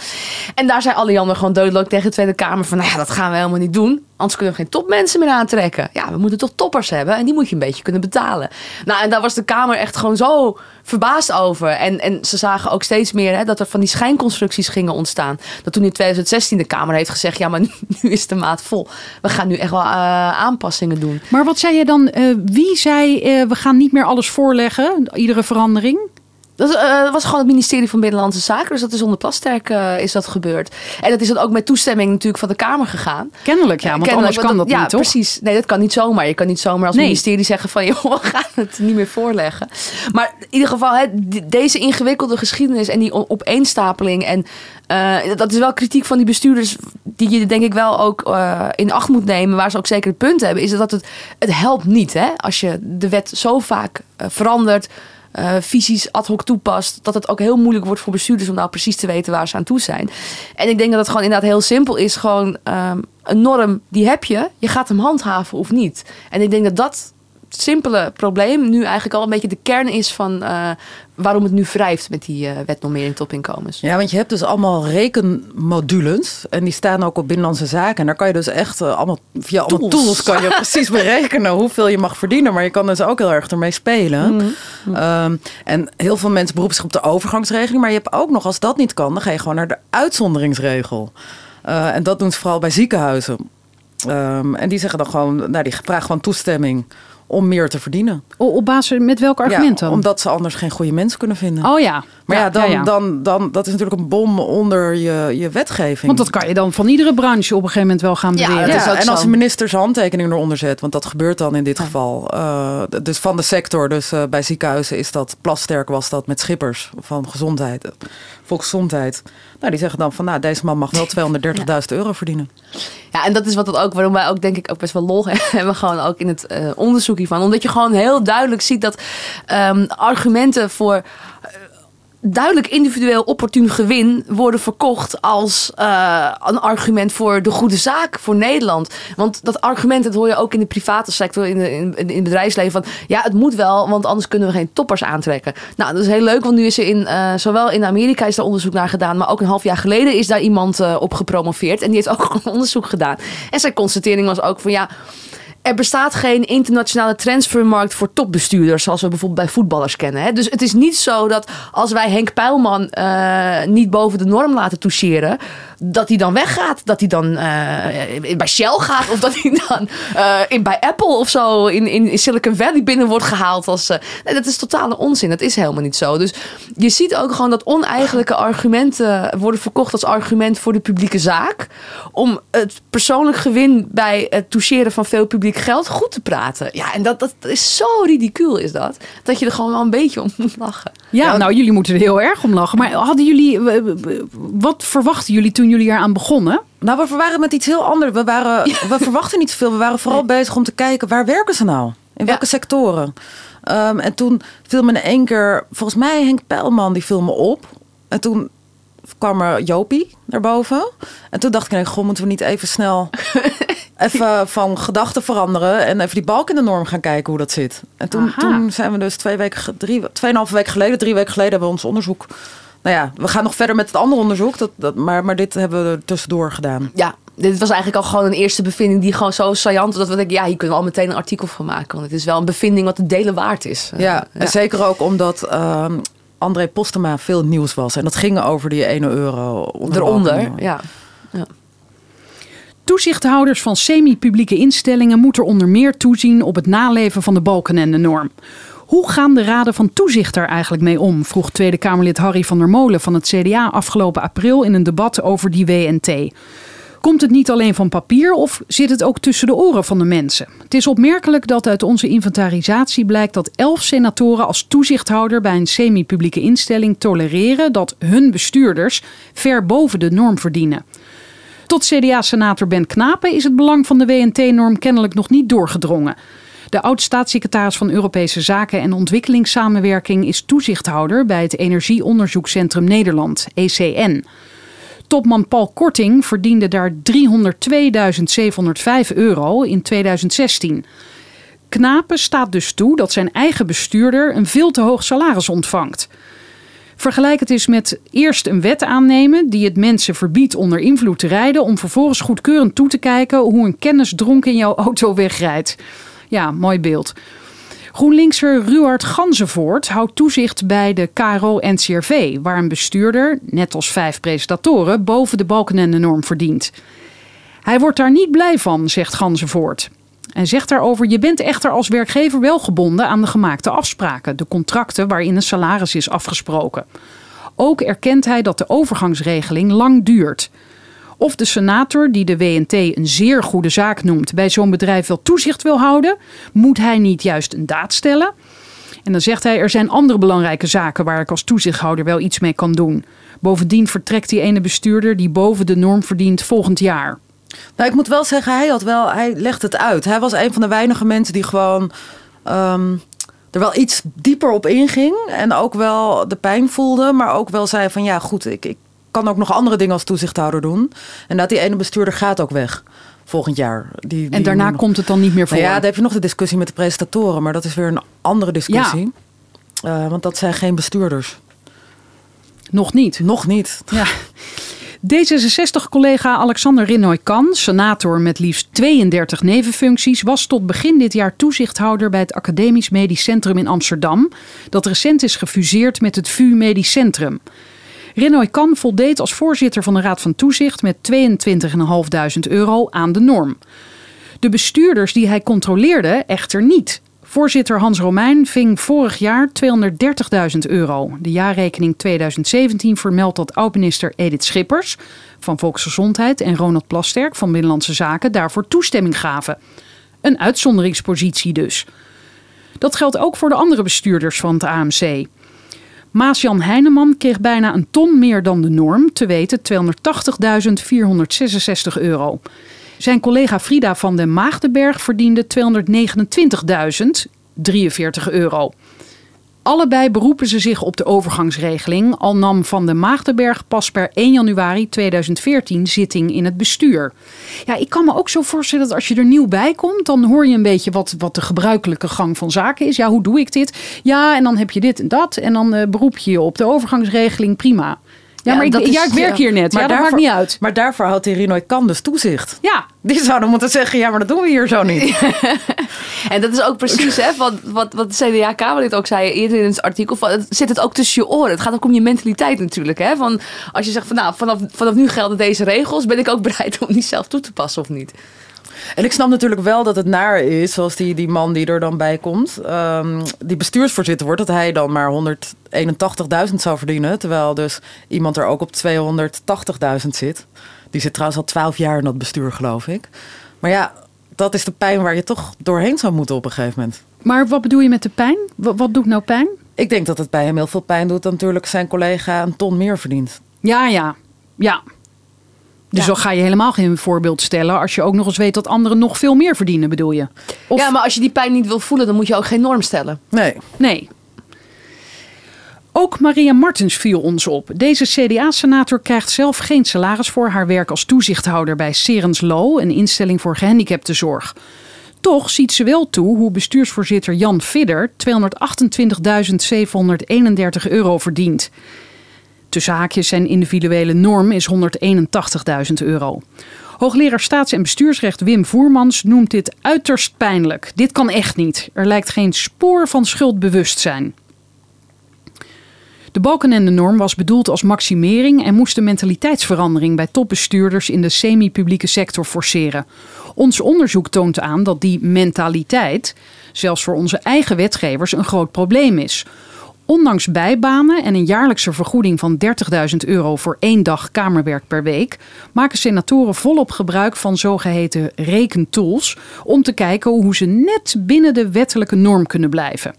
En daar zei Alliander gewoon duidelijk tegen de Tweede Kamer van... Nou ja, dat gaan we helemaal niet doen. Anders kunnen we geen topmensen meer aantrekken. Ja, we moeten toch toppers hebben. En die moet je een beetje kunnen betalen. Nou, en daar was de Kamer echt gewoon zo verbaasd over. En, en ze zagen ook steeds meer hè, dat er van die schijnconstructies gingen ontstaan. Dat toen in 2016 de Kamer heeft gezegd... ja, maar [laughs] nu, is de maat vol. We gaan nu echt wel eh, aanpassingen doen.
Maar wat zei je dan? eh, wie zei, eh, we gaan niet meer alles voorleggen, iedere verandering?
Dat eh, dat was gewoon het ministerie van Binnenlandse Zaken. Dus dat is onder Plasterk eh, is dat gebeurd. En dat is dan ook met toestemming natuurlijk van de Kamer gegaan.
Kennelijk, ja, want
Kennelijk,
anders kan dat
ja,
niet, toch?
precies. Nee, dat kan niet zomaar. Je kan niet zomaar als
Nee.
ministerie zeggen van... [laughs] joh, we gaan het niet meer voorleggen. Maar in ieder geval, hè, deze ingewikkelde geschiedenis... en die opeenstapeling... en eh, dat is wel kritiek van die bestuurders... die je denk ik wel ook eh, in acht moet nemen... waar ze ook zeker het punt hebben... is dat het, het helpt niet hè, als je de wet zo vaak eh, verandert... eh, visies ad hoc toepast, dat het ook heel moeilijk wordt voor bestuurders om nou precies te weten waar ze aan toe zijn. En ik denk dat het gewoon inderdaad heel simpel is. Gewoon ehm, een norm, die heb je. Je gaat hem handhaven of niet. En ik denk dat dat simpele probleem nu eigenlijk al een beetje de kern is van eh, waarom het nu wrijft met die eh wetnormering topinkomens.
Ja, want je hebt dus allemaal rekenmodules. En die staan ook op Binnenlandse Zaken. En daar kan je dus echt eh, allemaal via allemaal
Tools.
tools. kan je precies [laughs] berekenen hoeveel je mag verdienen. Maar je kan dus ook heel erg ermee spelen. Ehm, en heel veel mensen beroepen zich op de overgangsregeling. Maar je hebt ook nog, als dat niet kan, dan ga je gewoon naar de uitzonderingsregel. Eh, en dat doen ze vooral bij ziekenhuizen. Ehm, en die zeggen dan gewoon, nou, die vragen gewoon toestemming om meer te verdienen.
O- Op basis met welk argument
Ja,
dan?
omdat ze anders geen goede mensen kunnen vinden.
Oh ja.
Maar ja, dan,
ja.
Dan, dan, dat is natuurlijk een bom onder je, je wetgeving.
Want dat kan je dan van iedere branche op een gegeven moment wel gaan beweren.
ja, en als de minister zijn handtekening eronder zet, want dat gebeurt dan in dit geval. eh, dus van de sector, dus eh, bij ziekenhuizen is dat plasterk was dat met schippers van gezondheid, volksgezondheid. Nou, die zeggen dan van, nou, deze man mag wel [laughs] 230.000 euro verdienen.
Ja, en dat is wat het ook, waarom wij ook denk ik ook best wel lol [laughs] hebben, gewoon ook in het eh, onderzoek hiervan. Omdat je gewoon heel duidelijk ziet dat ehm, argumenten voor duidelijk individueel opportun gewin worden verkocht als eh, een argument voor de goede zaak voor Nederland. Want dat argument, dat hoor je ook in de private sector, in, de, in, in het bedrijfsleven van ja, het moet wel, want anders kunnen we geen toppers aantrekken. Nou, dat is heel leuk, want nu is er in, eh, zowel in Amerika is daar onderzoek naar gedaan, maar ook een half jaar geleden is daar iemand eh, op gepromoveerd en die heeft ook [laughs] onderzoek gedaan. En zijn constatering was ook van ja. Er bestaat geen internationale transfermarkt voor topbestuurders, zoals we bijvoorbeeld bij voetballers kennen. Hè? Dus het is niet zo dat als wij Henk Pijlman eh, niet boven de norm laten toucheren, dat hij dan weggaat. Dat hij dan eh, bij Shell gaat, of dat hij dan eh, in, bij Apple of zo in, in, Silicon Valley binnen wordt gehaald. Als, eh, nee, dat is totale onzin. Dat is helemaal niet zo. Dus je ziet ook gewoon dat oneigenlijke argumenten worden verkocht als argument voor de publieke zaak. Om het persoonlijk gewin bij het toucheren van veel publiek geld goed te praten. Ja, en dat, dat is zo ridicuul is dat. Dat je er gewoon wel een beetje om moet lachen.
Ja, nou, jullie moeten er heel erg om lachen. Maar hadden jullie, wat verwachten jullie toen jullie eraan begonnen?
Nou, we waren met iets heel anders. We, waren, [laughs] we verwachten niet zoveel. We waren vooral bezig om te kijken, waar werken ze nou? In welke
Ja.
sectoren? Ehm, en toen viel me in één keer, volgens mij Henk Pijlman, die viel me op. En toen kwam er Jopie daarboven. En toen dacht ik, nee, goh, moeten we niet even snel [laughs] even van gedachten veranderen en even die balk in de norm gaan kijken hoe dat zit. En toen,
Aha.
toen zijn we dus twee weken, drie, tweeënhalve weken geleden, drie weken geleden hebben we ons onderzoek. Nou ja, we gaan nog verder met het andere onderzoek, dat, dat, maar, maar dit hebben we er tussendoor gedaan.
Ja, dit was eigenlijk al gewoon een eerste bevinding die gewoon zo saillant was. Dat we denken, ja, hier kunnen we al meteen een artikel van maken. Want het is wel een bevinding wat de delen waard is.
Ja, en zeker ook omdat ehm, André Postema veel nieuws was. En dat ging over die 1 euro onder de
Eronder,
balken.
ja.
Toezichthouders van semi-publieke instellingen moeten onder meer toezien op het naleven van de Balkenende-norm. Hoe gaan de raden van toezicht daar eigenlijk mee om? vroeg Tweede Kamerlid Harry van der Molen van het CDA afgelopen april in een debat over die WNT. Komt het niet alleen van papier of zit het ook tussen de oren van de mensen? Het is opmerkelijk dat uit onze inventarisatie blijkt dat elf senatoren als toezichthouder bij een semi-publieke instelling tolereren dat hun bestuurders ver boven de norm verdienen. Tot CDA-senator Ben Knapen is het belang van de WNT-norm kennelijk nog niet doorgedrongen. De oud-staatssecretaris van Europese Zaken en Ontwikkelingssamenwerking is toezichthouder bij het Energieonderzoekscentrum Nederland, ECN. Topman Paul Korting verdiende daar 302.705 euro in 2016. Knapen staat dus toe dat zijn eigen bestuurder een veel te hoog salaris ontvangt. Vergelijk het eens met eerst een wet aannemen die het mensen verbiedt onder invloed te rijden, om vervolgens goedkeurend toe te kijken hoe een kennis dronken in jouw auto wegrijdt. Ja, mooi beeld. GroenLinkser Ruard Ganzenvoort houdt toezicht bij de KRO-NCRV, waar een bestuurder, net als vijf presentatoren, boven de balkenende-norm verdient. Hij wordt daar niet blij van, zegt Ganzenvoort. En zegt daarover: Je bent echter als werkgever wel gebonden aan de gemaakte afspraken, de contracten waarin een salaris is afgesproken. Ook erkent hij dat de overgangsregeling lang duurt. Of de senator, die de WNT een zeer goede zaak noemt, bij zo'n bedrijf wel toezicht wil houden, moet hij niet juist een daad stellen? En dan zegt hij: Er zijn andere belangrijke zaken waar ik als toezichthouder wel iets mee kan doen. Bovendien vertrekt die ene bestuurder die boven de norm verdient volgend jaar.
Nou, ik moet wel zeggen, hij, had wel, hij legt het uit. Hij was een van de weinige mensen die gewoon ehm, er wel iets dieper op inging. En ook wel de pijn voelde, maar ook wel zei van ja, goed, ik, ik kan ook nog andere dingen als toezichthouder doen. En dat die ene bestuurder gaat ook weg volgend jaar. Die,
en daarna komt het dan niet meer voor?
Nou ja, dan heb je nog de discussie met de presentatoren, maar dat is weer een andere discussie. Ja. Uh, want dat zijn geen bestuurders.
Nog niet?
Nog niet.
Ja. D66-collega Alexander Rinnoy-Kan, senator met liefst 32 nevenfuncties, was tot begin dit jaar toezichthouder bij het Academisch Medisch Centrum in Amsterdam, dat recent is gefuseerd met het VU Medisch Centrum. Renoy Kan voldeed als voorzitter van de Raad van Toezicht met 22.500 euro aan de norm. De bestuurders die hij controleerde echter niet. Voorzitter Hans Romein ving vorig jaar 230.000 euro. De jaarrekening 2017 vermeldt dat oud-minister Edith Schippers van Volksgezondheid en Ronald Plasterk van Binnenlandse Zaken daarvoor toestemming gaven. Een uitzonderingspositie dus. Dat geldt ook voor de andere bestuurders van het AMC. Maas-Jan Heineman kreeg bijna een ton meer dan de norm, te weten 280.466 euro. Zijn collega Frida van den Maagdenberg verdiende 229.043 euro. Allebei beroepen ze zich op de overgangsregeling, al nam Van den Maagdenberg pas per 1 januari 2014 zitting in het bestuur. Ja, ik kan me ook zo voorstellen dat als je er nieuw bij komt, dan hoor je een beetje wat, wat de gebruikelijke gang van zaken is. Ja, hoe doe ik dit? Ja, en dan heb je dit en dat. En dan uh, beroep je je op de overgangsregeling, prima. Ja, maar ik, is, ja, ik werk hier net. Maar ja, dat daarvoor, maakt niet uit.
Maar daarvoor houdt die Rinoy Kan toezicht.
Ja.
Die zouden moeten zeggen, ja, maar dat doen we hier zo niet. [laughs]
en dat is ook precies hè, wat, wat, wat de CDA-Kamerlid ook zei eerder in het artikel. Van, het zit het ook tussen je oren. Het gaat ook om je mentaliteit natuurlijk. Hè? Van, als je zegt, van, nou, vanaf, vanaf nu gelden deze regels. Ben ik ook bereid om die zelf toe te passen of niet?
En ik snap natuurlijk wel dat het naar is, zoals die, die man die er dan bij komt, um, die bestuursvoorzitter wordt, dat hij dan maar 181.000 zou verdienen. Terwijl dus iemand er ook op 280.000 zit. Die zit trouwens al 12 jaar in dat bestuur, geloof ik. Maar ja, dat is de pijn waar je toch doorheen zou moeten op een gegeven moment.
Maar wat bedoel je met de pijn? Wat, wat doet nou pijn?
Ik denk dat het bij hem heel veel pijn doet, dat natuurlijk zijn collega een ton meer verdient.
Ja, ja, ja. Dus dan ga je helemaal geen voorbeeld stellen als je ook nog eens weet dat anderen nog veel meer verdienen, bedoel je?
Of... Ja, maar als je die pijn niet wil voelen, dan moet je ook geen norm stellen.
Nee.
Nee. Ook Maria Martens viel ons op. Deze CDA-senator krijgt zelf geen salaris voor haar werk als toezichthouder bij Serens Low, een instelling voor gehandicaptenzorg. Toch ziet ze wel toe hoe bestuursvoorzitter Jan Vidder 228.731 euro verdient. Tussen haakjes zijn individuele norm is 181.000 euro. Hoogleraar staats- en bestuursrecht Wim Voermans noemt dit uiterst pijnlijk. Dit kan echt niet. Er lijkt geen spoor van schuldbewustzijn. De balkenende norm was bedoeld als maximering en moest de mentaliteitsverandering bij topbestuurders in de semi-publieke sector forceren. Ons onderzoek toont aan dat die mentaliteit, zelfs voor onze eigen wetgevers, een groot probleem is. Ondanks bijbanen en een jaarlijkse vergoeding van 30.000 euro voor één dag kamerwerk per week, maken senatoren volop gebruik van zogeheten rekentools om te kijken hoe ze net binnen de wettelijke norm kunnen blijven.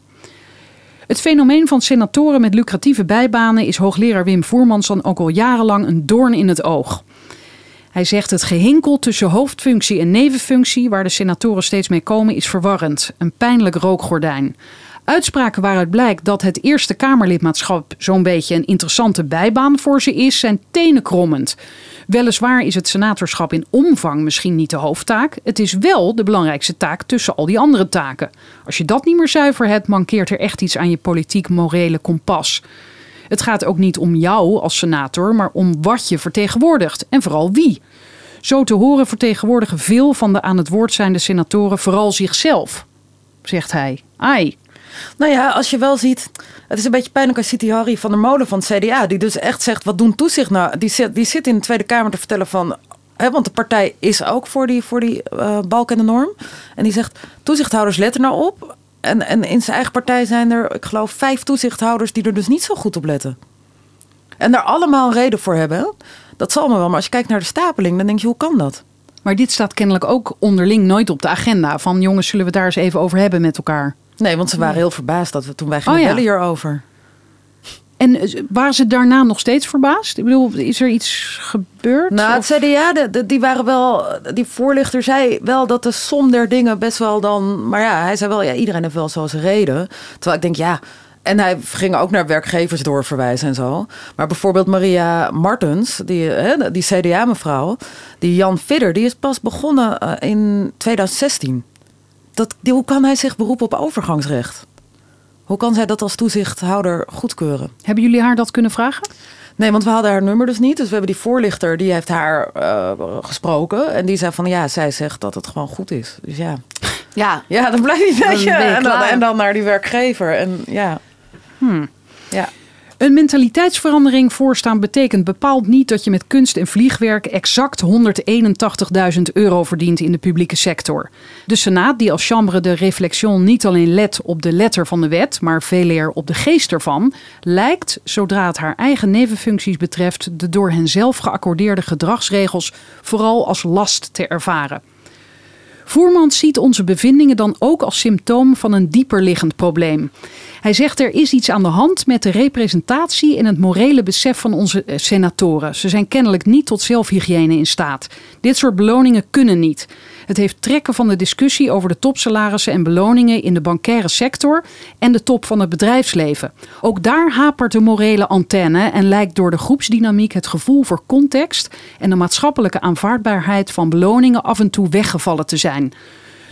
Het fenomeen van senatoren met lucratieve bijbanen is hoogleraar Wim Voermans dan ook al jarenlang een doorn in het oog. Hij zegt het gehinkel tussen hoofdfunctie en nevenfunctie, waar de senatoren steeds mee komen, is verwarrend. Een pijnlijk rookgordijn. Uitspraken waaruit blijkt dat het Eerste Kamerlidmaatschap zo'n beetje een interessante bijbaan voor ze is, zijn tenenkrommend. Weliswaar is het senatorschap in omvang misschien niet de hoofdtaak. Het is wel de belangrijkste taak tussen al die andere taken. Als je dat niet meer zuiver hebt, mankeert er echt iets aan je politiek-morele kompas. Het gaat ook niet om jou als senator, maar om wat je vertegenwoordigt en vooral wie. Zo te horen vertegenwoordigen veel van de aan het woord zijnde senatoren vooral zichzelf, zegt hij. Ai.
Nou ja, als je wel ziet, het is een beetje pijnlijk als die Harry van der Molen van het CDA, die dus echt zegt, wat doen toezicht nou? Die zit, die zit in de Tweede Kamer te vertellen van, want de partij is ook voor die, voor die uh, balk en de norm. En die zegt, toezichthouders letten nou op. En, en in zijn eigen partij zijn er, ik geloof, vijf toezichthouders die er dus niet zo goed op letten. En daar allemaal een reden voor hebben. Dat zal me wel, maar als je kijkt naar de stapeling, dan denk je, hoe kan dat?
Maar dit staat kennelijk ook onderling nooit op de agenda. Van jongens, zullen we daar eens even over hebben met elkaar?
Nee, want ze waren heel verbaasd dat we toen wij gingen
Oh ja.
bellen hierover.
En eh, waren ze daarna nog steeds verbaasd? Ik bedoel, is er iets gebeurd?
Nou, het CDA, de, de- die waren wel, die voorlichter zei wel dat de som der dingen best wel dan, maar ja, hij zei wel, ja, iedereen heeft wel zo zijn reden. Terwijl ik denk, ja, en hij ging ook naar werkgevers doorverwijzen en zo. Maar bijvoorbeeld Maria Martens, die, hè, die CDA-mevrouw, die Jan Vidder, die is pas begonnen eh, in 2016. Dat, die, hoe kan hij zich beroepen op overgangsrecht? Hoe kan zij dat als toezichthouder goedkeuren?
Hebben jullie haar dat kunnen vragen?
Nee, want we hadden haar nummer dus niet. Dus we hebben die voorlichter, die heeft haar eh, gesproken. En die zei van, ja, zij zegt dat het gewoon goed is. Dus ja,
Ja,
ja dan blijf je
je
En dan, en dan naar die werkgever. En ja. Ja.
Een mentaliteitsverandering voorstaan betekent bepaald niet dat je met kunst en vliegwerk exact 181.000 euro verdient in de publieke sector. De Senaat, die als chambre de réflexion niet alleen let op de letter van de wet, maar veel eer op de geest ervan, lijkt, zodra het haar eigen nevenfuncties betreft, de door hen zelf geaccordeerde gedragsregels vooral als last te ervaren. Voermans ziet onze bevindingen dan ook als symptoom van een dieperliggend probleem. Hij zegt er is iets aan de hand met de representatie en het morele besef van onze eh, senatoren. Ze zijn kennelijk niet tot zelfhygiëne in staat. Dit soort beloningen kunnen niet. Het heeft trekken van de discussie over de topsalarissen en beloningen in de bankaire sector en de top van het bedrijfsleven. Ook daar hapert de morele antenne en lijkt door de groepsdynamiek het gevoel voor context en de maatschappelijke aanvaardbaarheid van beloningen af en toe weggevallen te zijn.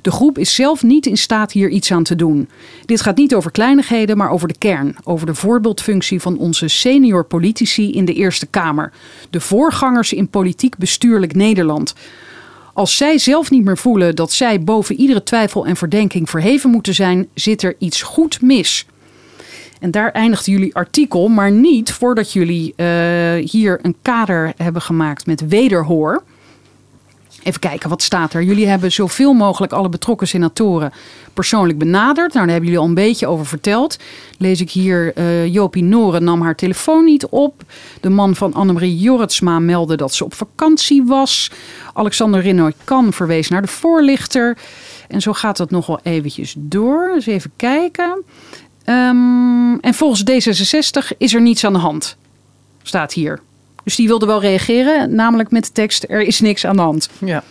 De groep is zelf niet in staat hier iets aan te doen. Dit gaat niet over kleinigheden, maar over de kern. Over de voorbeeldfunctie van onze senior politici in de Eerste Kamer. De voorgangers in politiek bestuurlijk Nederland. Als zij zelf niet meer voelen dat zij boven iedere twijfel en verdenking verheven moeten zijn, zit er iets goed mis. En daar eindigt jullie artikel, maar niet voordat jullie eh, hier een kader hebben gemaakt met wederhoor. Even kijken, wat staat er? Jullie hebben zoveel mogelijk alle betrokken senatoren persoonlijk benaderd. Nou, daar hebben jullie al een beetje over verteld. Lees ik hier, eh Jopie Noren nam haar telefoon niet op. De man van Annemarie Jorritsma meldde dat ze op vakantie was. Alexander Rinoy-Kan verwees naar de voorlichter. En zo gaat het nog wel eventjes door. Dus even kijken. Ehm, en volgens D66 is er niets aan de hand. Staat hier. Dus die wilde wel reageren, namelijk met de tekst: er is niks aan de hand.
ja.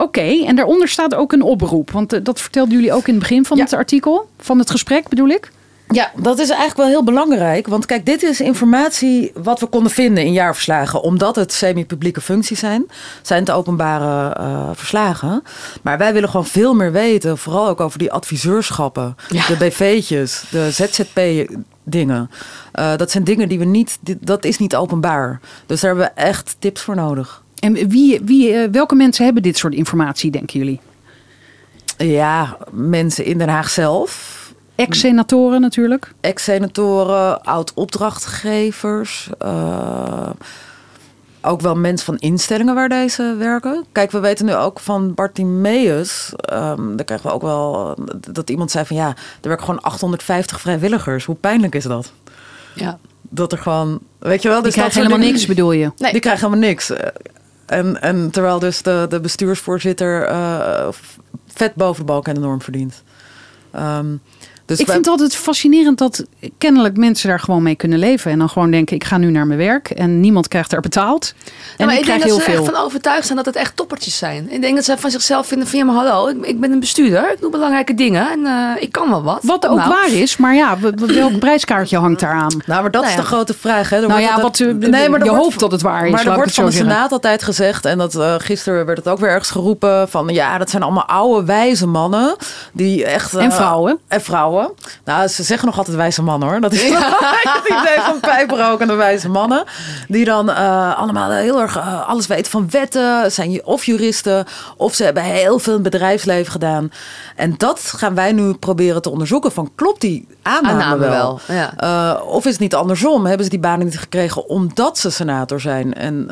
Oké, en daaronder staat ook een oproep. Want eh, dat vertelden jullie ook in het begin van
Ja.
het artikel, van het gesprek bedoel ik.
Ja, dat is eigenlijk wel heel belangrijk. Want kijk, dit is informatie wat we konden vinden in jaarverslagen. Omdat het semi-publieke functies zijn, zijn het openbare eh, verslagen. Maar wij willen gewoon veel meer weten. Vooral ook over die adviseurschappen,
Ja.
de BV'tjes, de ZZP-dingen. Eh, dat zijn dingen die we niet, dat is niet openbaar. Dus daar hebben we echt tips voor nodig.
En wie, wie, eh, welke mensen hebben dit soort informatie, denken jullie?
Ja, mensen in Den Haag zelf.
Ex-senatoren natuurlijk.
ex-senatoren, oud-opdrachtgevers. eh, ook wel mensen van instellingen waar deze werken. Kijk, we weten nu ook van Bartimeus. ehm daar krijgen we ook wel dat iemand zei van ja, er werken gewoon 850 vrijwilligers. Hoe pijnlijk is dat?
Ja.
Dat er gewoon, weet je wel,
Die
dus
krijgen helemaal
dingen-
niks, bedoel je?
Nee.
Die krijgen helemaal niks. En, en terwijl dus de, de bestuursvoorzitter eh, vet boven de balk en de norm verdient. Ehm, dus
ik
wij-
vind het altijd fascinerend dat kennelijk mensen daar gewoon mee kunnen leven. En dan gewoon denken, ik ga nu naar mijn werk en niemand krijgt daar betaald. En
maar
ik
denk dat ze er
veel.
echt van overtuigd zijn dat het echt toppertjes zijn. Ik denk dat ze van zichzelf vinden van ja, maar hallo, ik, ik ben een bestuurder. Ik doe belangrijke dingen en eh, ik kan wel wat.
Wat ook
Nou,
waar is, maar ja, welk [laughs] prijskaartje hangt daaraan?
Nou, maar dat
Nou
is de grote vraag. Hè. Er
Nou
wordt
ja,
altijd-
wat, eh,
er
je
wordt-
hoopt dat het waar is,
Maar er wordt van de
zeggen.
Senaat altijd gezegd, en dat eh, gisteren werd het ook weer ergens geroepen, van ja, dat zijn allemaal oude, wijze mannen. Die echt,
En
eh,
vrouwen.
En vrouwen. Nou, ze zeggen nog altijd wijze mannen hoor. Dat is [laughs] het idee van pijprokende wijze mannen. Die dan eh, allemaal heel erg eh, alles weten van wetten. Zijn of juristen. Of ze hebben heel veel in het bedrijfsleven gedaan. En dat gaan wij nu proberen te onderzoeken. Van klopt die aanname,
Aanname
wel?
wel, ja.
Eh, of is het niet andersom? Hebben ze die banen niet gekregen omdat ze senator zijn? En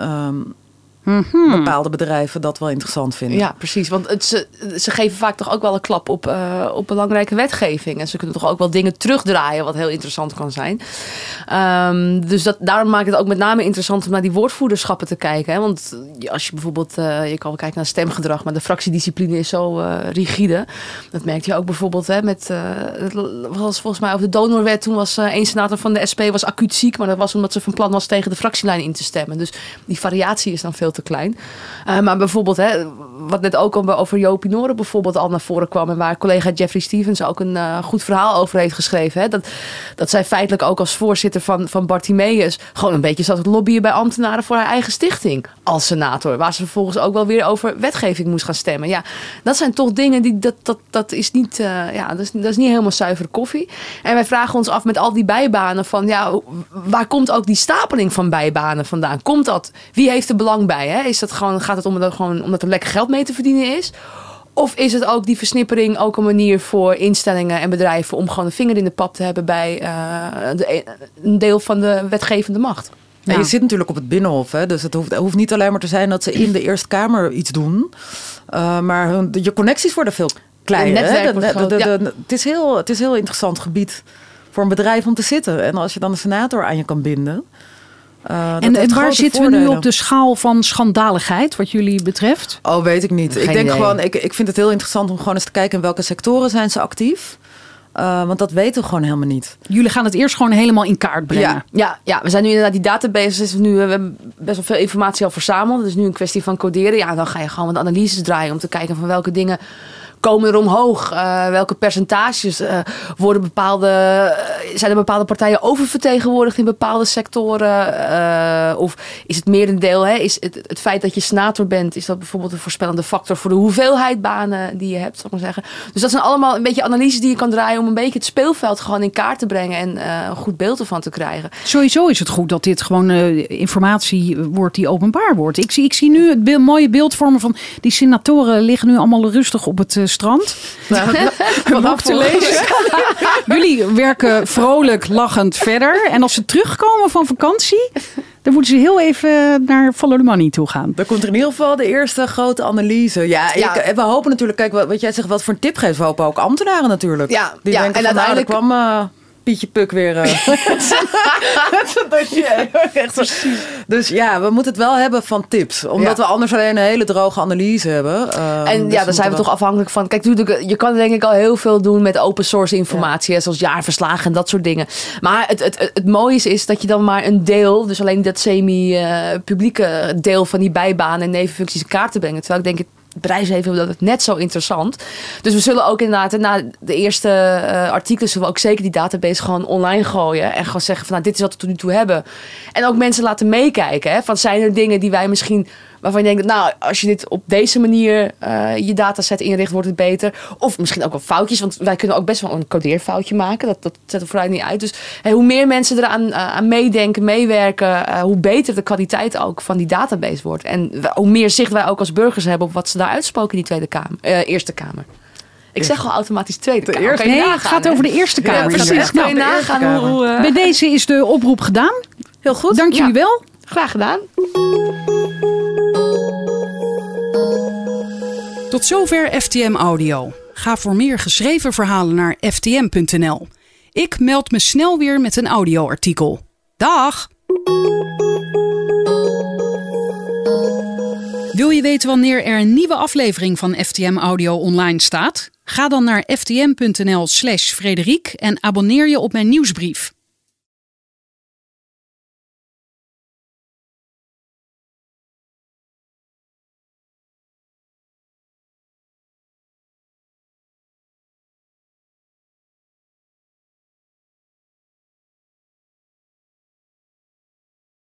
ehm, bepaalde bedrijven dat wel interessant vinden.
Ja, precies. Want het, ze, ze geven vaak toch ook wel een klap op, eh, op belangrijke wetgeving. En ze kunnen toch ook wel dingen terugdraaien, wat heel interessant kan zijn. Ehm, dus dat, daarom maakt het ook met name interessant om naar die woordvoerderschappen te kijken. Hè? Want als je bijvoorbeeld, eh, je kan wel kijken naar stemgedrag, maar de fractiediscipline is zo eh, rigide. Dat merkte je ook bijvoorbeeld hè, met, het was volgens mij over de donorwet. Toen was één senator van de SP was acuut ziek, maar dat was omdat ze van plan was tegen de fractielijn in te stemmen. Dus die variatie is dan veel te klein. Eh, maar bijvoorbeeld, hè, wat net ook over Jopie Noren bijvoorbeeld al naar voren kwam. En waar collega Jeffrey Stevens ook een eh, goed verhaal over heeft geschreven. Hè, dat, dat zij feitelijk ook als voorzitter van, van Bartimeus gewoon een beetje zat lobbyen bij ambtenaren voor haar eigen stichting. Als senator. Waar ze vervolgens ook wel weer over wetgeving moest gaan stemmen. Ja, dat zijn toch dingen die, dat, dat, dat is niet, eh, ja, dat is, dat is niet helemaal zuivere koffie. En wij vragen ons af met al die bijbanen van, ja, waar komt ook die stapeling van bijbanen vandaan? Komt dat? Wie heeft er belang bij? Hè? Is dat gewoon, gaat het om dat, gewoon, omdat er lekker geld mee te verdienen is? Of is het ook die versnippering ook een manier voor instellingen en bedrijven om gewoon een vinger in de pap te hebben bij eh, de, een deel van de wetgevende macht?
En je zit natuurlijk op het Binnenhof. Hè? Dus het hoeft, het hoeft niet alleen maar te zijn dat ze in de Eerste Kamer iets doen. Uh, maar hun, je connecties worden veel kleiner.
Het
is heel, het is een heel interessant gebied voor een bedrijf om te zitten. En als je dan een senator aan je kan binden. Uh, dat
En, waar zitten we nu op de schaal van schandaligheid, wat jullie betreft?
Oh, weet ik niet.
Geen
ik denk
idee.
gewoon, ik, ik vind het heel interessant om gewoon eens te kijken in welke sectoren zijn ze actief. Uh, want dat weten we gewoon helemaal niet.
Jullie gaan het eerst gewoon helemaal in kaart brengen.
Ja.
Ja, ja, we zijn nu inderdaad die database. Is nu, we hebben best wel veel informatie al verzameld. Het is nu een kwestie van coderen. Ja, dan ga je gewoon wat analyses draaien om te kijken van welke dingen komen er omhoog. Uh, welke percentages uh, worden bepaalde, uh, zijn er bepaalde partijen oververtegenwoordigd in bepaalde sectoren? Of is het merendeel, hè? is het, het feit dat je senator bent, is dat bijvoorbeeld een voorspellende factor voor de hoeveelheid banen die je hebt, zal ik maar zeggen. Dus dat zijn allemaal een beetje analyses die je kan draaien om een beetje het speelveld gewoon in kaart te brengen en een goed beeld ervan te krijgen.
Sowieso is het goed dat dit gewoon informatie wordt die openbaar wordt. Ik zie, ik zie nu het beeld, mooie beeld vormen van die senatoren liggen nu allemaal rustig op het strand.
Nou, [laughs]
een boek te lezen. [laughs] Jullie werken vrolijk, lachend verder. En als ze terugkomen van vakantie, dan moeten ze heel even naar Follow the Money toe gaan.
Dan komt er in ieder geval de eerste grote analyse. Ja,
Ja.
Ik, we hopen natuurlijk, kijk, wat jij zegt, wat voor een tip geeft. We hopen ook ambtenaren natuurlijk.
Ja,
Die
ja,
denken
en
van,
uiteindelijk-
nou, daar kwam eh, Pietje Puk weer. eh. [laughs] Dat [laughs] echt Dus ja, we moeten het wel hebben van tips. Omdat
Ja.
we anders alleen een hele droge analyse hebben. Eh,
En
dus
ja, dan zijn we toch afhankelijk van. Kijk, natuurlijk, je kan denk ik al heel veel doen met open source informatie, zoals jaarverslagen en dat soort dingen. Maar het, het, het, het mooie is, is dat je dan maar een deel, dus alleen dat semi-publieke deel van die bijbanen en nevenfuncties in kaart te brengen. Terwijl ik denk, bedrijfsleven dat het net zo interessant. Dus we zullen ook inderdaad, na de eerste eh, artikelen, zullen we ook zeker die database gewoon online gooien. En gewoon zeggen van, nou, dit is wat we tot nu toe hebben. En ook mensen laten meekijken. Hè, van, zijn er dingen die wij misschien waarvan je denkt, nou, als je dit op deze manier uh, je dataset inricht, wordt het beter. Of misschien ook wel foutjes, want wij kunnen ook best wel een codeerfoutje maken. Dat, dat zet er vooruit niet uit. Dus hey, hoe meer mensen eraan uh, aan meedenken, meewerken, uh, hoe beter de kwaliteit ook van die database wordt. En hoe meer zicht wij ook als burgers hebben op wat ze daar uitspoken in die Tweede Kamer, uh, Eerste Kamer. Ik zeg al automatisch Tweede Kamer.
eerste-
Nee, het gaat over de Eerste
Ja,
Kamer.
precies. Kan je
Nou,
de Eerste. Kamer.
hoe, eh,
bij deze is de oproep gedaan.
heel goed.
Dank jullie
Ja,
wel.
Graag gedaan.
Tot zover FTM Audio. Ga voor meer geschreven verhalen naar ftm.nl. Ik meld me snel weer met een audioartikel. Dag! Wil je weten wanneer er een nieuwe aflevering van FTM Audio online staat? Ga dan naar ftm.nl/slash Frederiek en abonneer je op mijn nieuwsbrief.